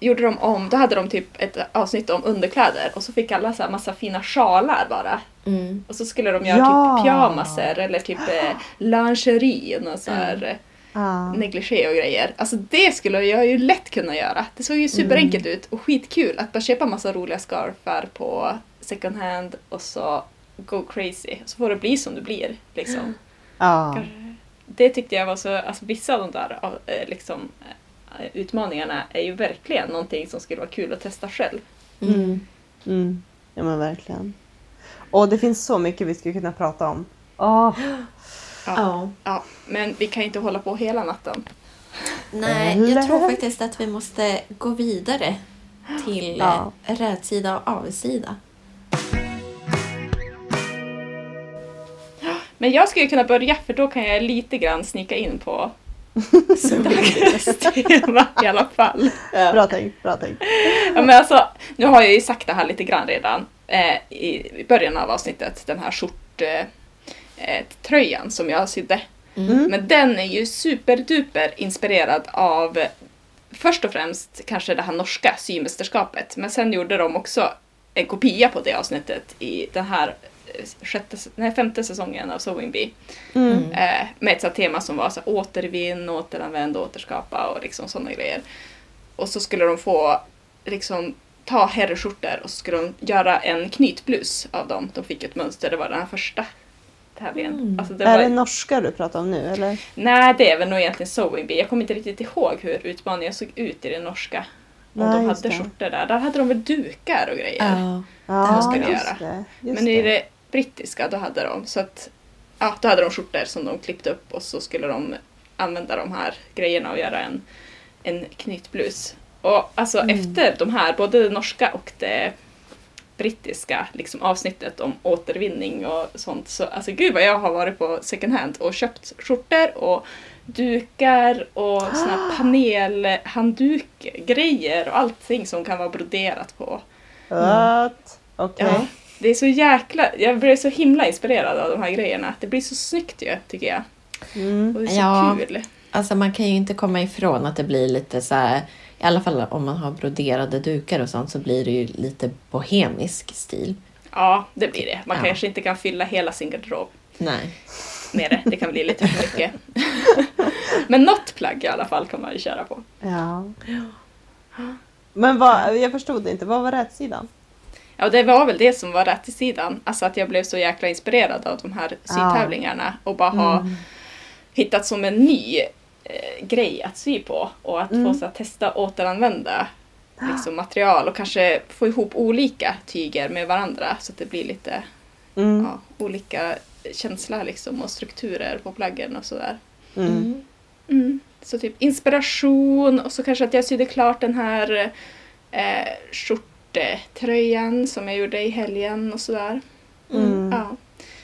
gjorde de om, då hade de typ ett avsnitt om underkläder och så fick alla så här massa fina sjalar bara. Mm. Och så skulle de göra Ja. typ pyjamaser eller typ eh, lingerie och så här eh, Ja. negligé och grejer. Alltså det skulle jag ju lätt kunna göra. Det såg ju superenkelt ut och skitkul att bara köpa massa roliga scarfar på second hand och så go crazy. Så får det bli som det blir. Liksom. Ja. Det tyckte jag var så, alltså vissa av de där eh, liksom, eh, utmaningarna är ju verkligen någonting som skulle vara kul att testa själv. Mm. Mm. ja, men verkligen. Och det finns så mycket vi skulle kunna prata om. Åh, Ja. Ja, men vi kan inte hålla på hela natten. Nej, Eller? jag tror faktiskt att vi måste gå vidare. till Ja. eh, rätsida och avsida. Men jag skulle kunna börja för då kan jag lite grann snika in på Så dagens tema i alla fall. Bra tänkt, bra tänkt. Ja, men alltså, nu har jag ju sagt det här lite grann redan eh, i, i början av avsnittet, den här skjorttröjan eh, eh, tröjan som jag sydde. Mm. Men den är ju superduper inspirerad av först och främst kanske det här norska symästerskapet, men sen gjorde de också en kopia på det avsnittet i den här eh, sjätte, nej, femte säsongen av Sewing Bee. Mm. Eh, med ett sånt tema som var så här, återvinn, återanvänd, återskapa och liksom sådana grejer. Och så skulle de få liksom ta herrskjortor och så skulle de göra en knytblus av dem. De fick ett mönster, det var den här första tävlingen. Mm. Alltså det Är var, det norska du pratar om nu eller? Nej, det är väl nog egentligen Sewing Bee. Jag kommer inte riktigt ihåg hur utmaningen såg ut i det norska. Om Nej, de hade det. skjortor där. Där hade de väl dukar och grejer. Ja. Ja, ska just göra. det. Just Men i det. det brittiska då hade de så att ja, då hade de skjortor som de klippte upp och så skulle de använda de här grejerna och göra en, en knytblus. Och alltså Mm. efter de här, både det norska och det brittiska liksom, avsnittet om återvinning och sånt så alltså gud vad jag har varit på second hand och köpt skjortor och dukar och såna panelhanddukgrejer och allting som kan vara broderat på. What? Okej. Ja, det är så jäkla... Jag blir så himla inspirerad av de här grejerna. Det blir så snyggt ju, tycker jag. Mm. Och det är så Ja. kul. Alltså man kan ju inte komma ifrån att det blir lite så här, i alla fall om man har broderade dukar och sånt så blir det ju lite bohemisk stil. Ja, det blir det. Man Ja. kanske inte kan fylla hela sin garderob Nej. med det. Det kan bli lite för mycket. Men något plagg i alla fall kan man ju köra på. Ja. Men vad, jag förstod inte, vad var rätsidan? Ja, det var väl det som var rätt i sidan. Alltså att jag blev så jäkla inspirerad av de här sytävlingarna och bara ha Mm. hittat som en ny eh, grej att sy på och att Mm. få så att testa återanvända liksom, material och kanske få ihop olika tyger med varandra så att det blir lite Mm. ja, olika känsla liksom, och strukturer på plaggen och sådär. Mm. Mm. Så typ inspiration och så kanske att jag sydde klart den här eh, skjortetröjan som jag gjorde i helgen och sådär. Mm. Ja.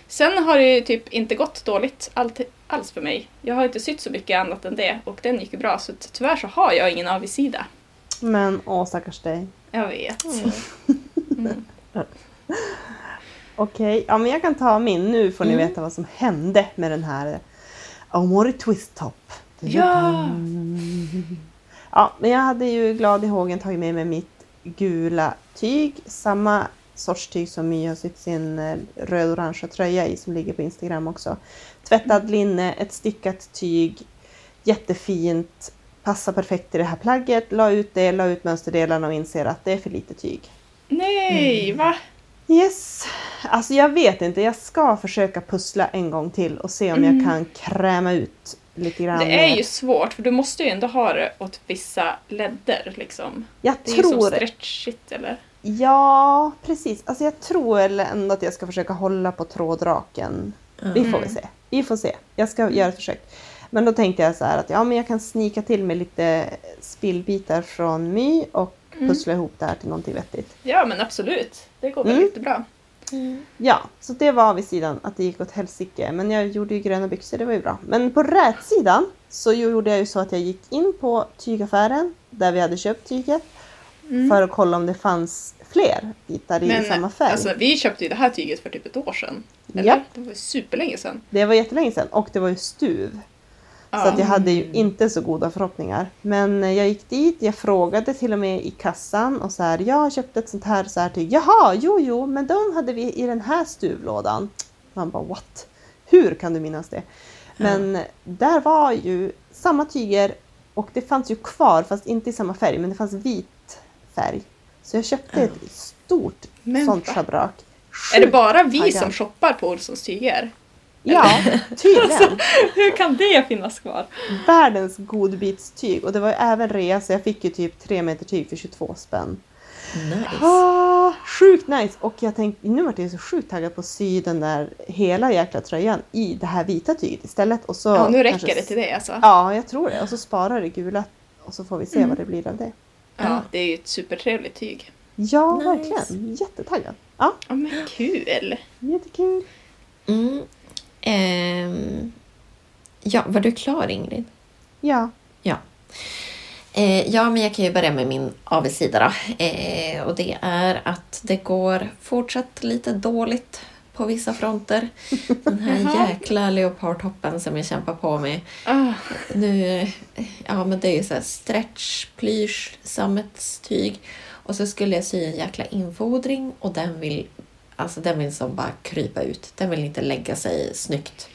Sen har det ju typ inte gått dåligt allt, alls för mig. Jag har inte sytt så mycket annat än det och den gick ju bra så tyvärr så har jag ingen avigsida. Men åh stackars dig. Jag vet. Mm. Okej, ja men jag kan ta min. Nu får ni Mm. veta vad som hände med den här Aomori Twist Top. Ja! Ja, men jag hade ju glad i hågen tagit med mig mitt gula tyg. Samma sorts tyg som My har sytt sin eh, röd-orangea tröja i som ligger på Instagram också. Tvättad linne, ett stickat tyg. Jättefint. Passar perfekt i det här plagget. La ut det, la ut mönsterdelarna och inser att det är för lite tyg. Nej, va? Yes, alltså jag vet inte. Jag ska försöka pussla en gång till och se om jag kan kräma ut lite grann. Det är ju svårt för du måste ju ändå ha det åt vissa ledder liksom. Jag Det är ju som tror... stretchigt eller? Ja, precis. Alltså jag tror ändå att jag ska försöka hålla på trådraken. Vi får väl se. Vi får se. Jag ska göra ett försök. Men då tänkte jag så här att ja, men jag kan snika till med lite spillbitar från My och Mm. pussla ihop det här till någonting vettigt. Ja men absolut. Det går väl Mm. jättebra. Ja, så det var vid sidan att det gick åt helsike. Men jag gjorde ju gröna byxor, det var ju bra. Men på rätsidan så gjorde jag ju så att jag gick in på tygaffären där vi hade köpt tyget för att kolla om det fanns fler bitar i samma färg. alltså, vi köpte ju det här tyget för typ ett år sedan. Eller? Japp. Det var superlänge sedan. Det var jättelänge sedan och det var ju stuv. Ja. Så att jag hade ju inte så goda förhoppningar. Men eh, jag gick dit, jag frågade till och med i kassan och så här, jag har köpt ett sånt här så här tyg. Jaha, jo, jo, men de hade vi i den här stuvlådan. Man bara what? Hur kan du minnas det? Men där var ju samma tyger och det fanns ju kvar fast inte i samma färg men det fanns vit färg. Så jag köpte ett stort Men sånt va? schabrak. Är det bara vi taggad. som shoppar på Olssons tyger? Ja, tydligen. Hur kan det finnas kvar? världens godbitstyg och det var ju även rea så jag fick ju typ 3 meter tyg för 22 spänn. Nice. Ah, sjukt nice! Och jag tänkte, nu vart jag så sjukt taggad på att sy den där hela jäkla tröjan i det här vita tyget istället. Och så Ja, nu räcker kanske- det till det alltså. Ja, jag tror det. Och så sparar det gula och så får vi se Mm. vad det blir av det. Ja, det är ju ett supertrevligt tyg. Ja, Nice. verkligen. Jättetaggad. Ja, Ja men kul! jättekul. Mm. Ehm, ja, var du klar Ingrid? Ja. Ja. Eh, ja, men jag kan ju börja med min avigsida då. Eh, och det är att det går fortsatt lite dåligt på vissa fronter. Den här jäkla leopardtoppen som jag kämpar på med. Ah, Nu, ja men det är ju så här stretch, plysch, sammetstyg. Och så skulle jag sy en jäkla infodring och den vill, alltså den vill som bara krypa ut. Den vill inte lägga sig snyggt.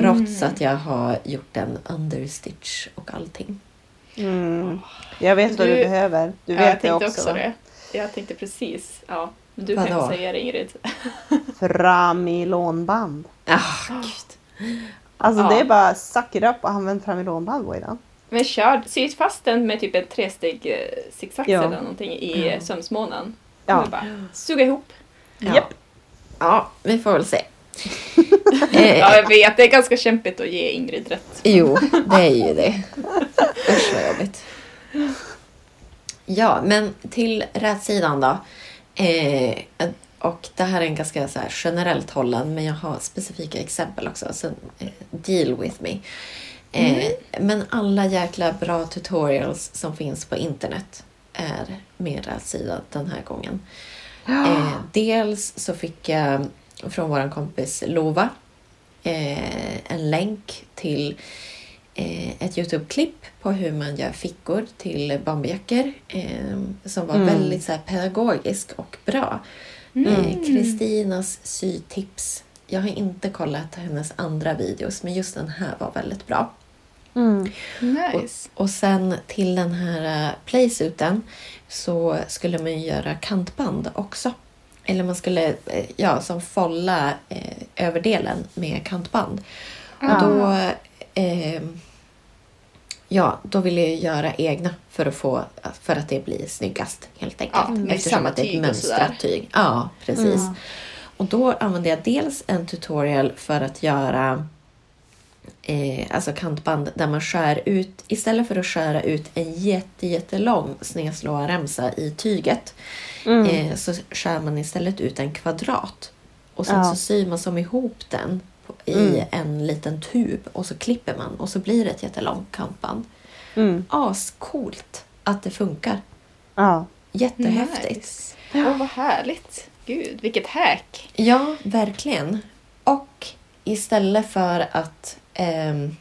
Trots att jag har gjort en understitch och allting. Mm. Jag vet vad du Du- behöver. Du ja, vet jag det tänkte också. också, det. Jag tänkte precis. Ja, men du kan Vadå? ju säga det Ingrid. Framilonband. Ah, gud. Alltså Ja. det är bara suck it up och använd framilonband Boydan. Men kör, sy fast den med typ en tresteg eh, zigzag Ja. eller någonting i Ja. ja. sömsmånen. Ja. Ja. Bara suga ihop. Ja. Japp. ja, vi får väl se. eh, Ja, jag vet. Det är ganska kämpigt att ge Ingrid rätt. Jo, det är ju det. Usch vad jobbigt. Ja, men till rätsidan då. Eh, och det här är en ganska så här generellt hållen, men jag har specifika exempel också. Så eh, deal with me. Eh, Men alla jäkla bra tutorials som finns på internet är med rätsida den här gången. Eh, dels så fick jag från vår kompis Lova en länk till ett Youtube-klipp på hur man gör fickor till bomberjackor eh, som var Mm. väldigt så här, pedagogisk och bra. Eh, Kristinas sytips. Jag har inte kollat hennes andra videos men just den här var väldigt bra. Mm. Nice. Och sen till den här uh, playsuiten så skulle man ju göra kantband också. Eller man skulle, eh, ja, som folla eh, överdelen med kantband. Ah. Och då, eh, ja, då ville jag göra egna för att, få, för att det blir snyggast helt enkelt. Ja, Eftersom att det är ett mönstrat tyg. Ja, precis. Mm. Och då använde jag dels en tutorial för att göra eh, alltså kantband där man skär ut, istället för att skära ut en jätte, jättelång snedslåarremsa i tyget Mm. eh, så skär man istället ut en kvadrat. Och sen Ja. så syr man som ihop den i Mm. en liten tub och så klipper man och så blir det ett jättelångt kantband. Mm. Ascoolt att det funkar. Ja. Jättehäftigt. Nice. Åh, vad härligt. Gud, vilket hack. Ja, verkligen. Och istället för att ehm,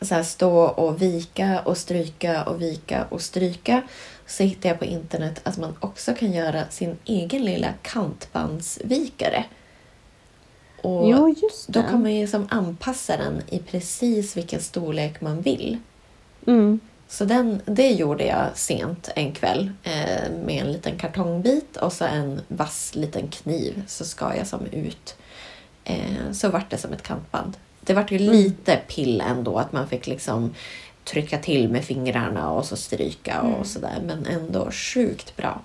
så här stå och vika och stryka och vika och stryka så hittade jag på internet att man också kan göra sin egen lilla kantbandsvikare. Och Jo, just då kan man ju som anpassa den i precis vilken storlek man vill. Mm. Så den, det gjorde jag sent en kväll eh, med en liten kartongbit och så en vass liten kniv så skar jag som ut. Eh, så vart det som ett kantband. Det vart ju lite pill ändå att man fick liksom trycka till med fingrarna och så stryka och sådär men ändå sjukt bra.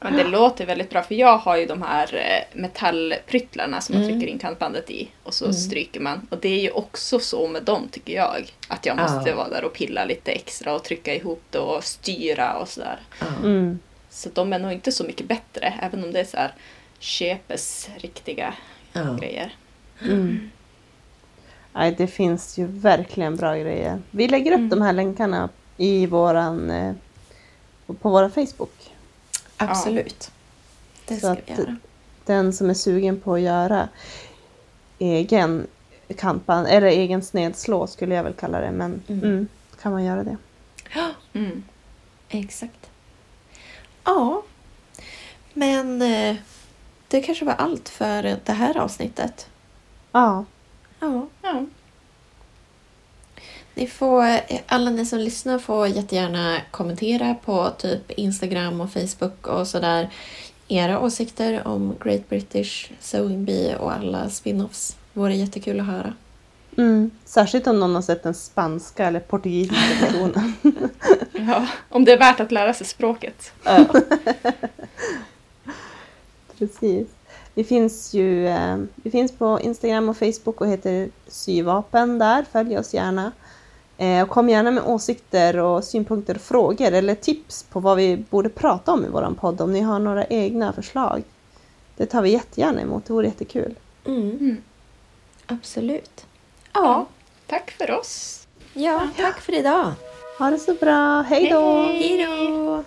Men det låter väldigt bra för jag har ju de här eh, metallpryttlarna som man Mm. trycker in kantbandet i och så Mm. stryker man. Och det är ju också så med dem tycker jag. Att jag måste Ja. vara där och pilla lite extra och trycka ihop det och styra och sådär. Mm. Så de är nog inte så mycket bättre även om det är så här köpes riktiga Ja. grejer. Mm. Nej, det finns ju verkligen bra grejer. Vi lägger upp Mm. de här länkarna i våran, eh, på vår Facebook. Absolut. Det Så ska att- vi göra. Den som är sugen på att göra egen kantband, eller egen snedslå skulle jag väl kalla det, men Mm. mm, kan man göra det. Mm. Exakt. Ja, men eh, det kanske var allt för det här avsnittet. Ja, Ja. Ja. Ni får, alla ni som lyssnar får jättegärna kommentera på typ Instagram och Facebook och sådär. Era åsikter om Great British Sewing Bee och alla spin-offs. Vore jättekul att höra. mm. särskilt om någon har sett den spanska eller portugisiska versionen. ja. Om det är värt att lära sig språket. Ja. Precis. Vi finns ju eh, vi finns på Instagram och Facebook och heter Syvapen där. Följ oss gärna. Eh, och kom gärna med åsikter och synpunkter och frågor eller tips på vad vi borde prata om i våran podd om ni har några egna förslag. Det tar vi jättegärna emot, det vore jättekul. Mm. Mm. Absolut. Ja. Ja, Tack för oss. ja, tack för idag. Ha det så bra, hej då! Hej. Hej då!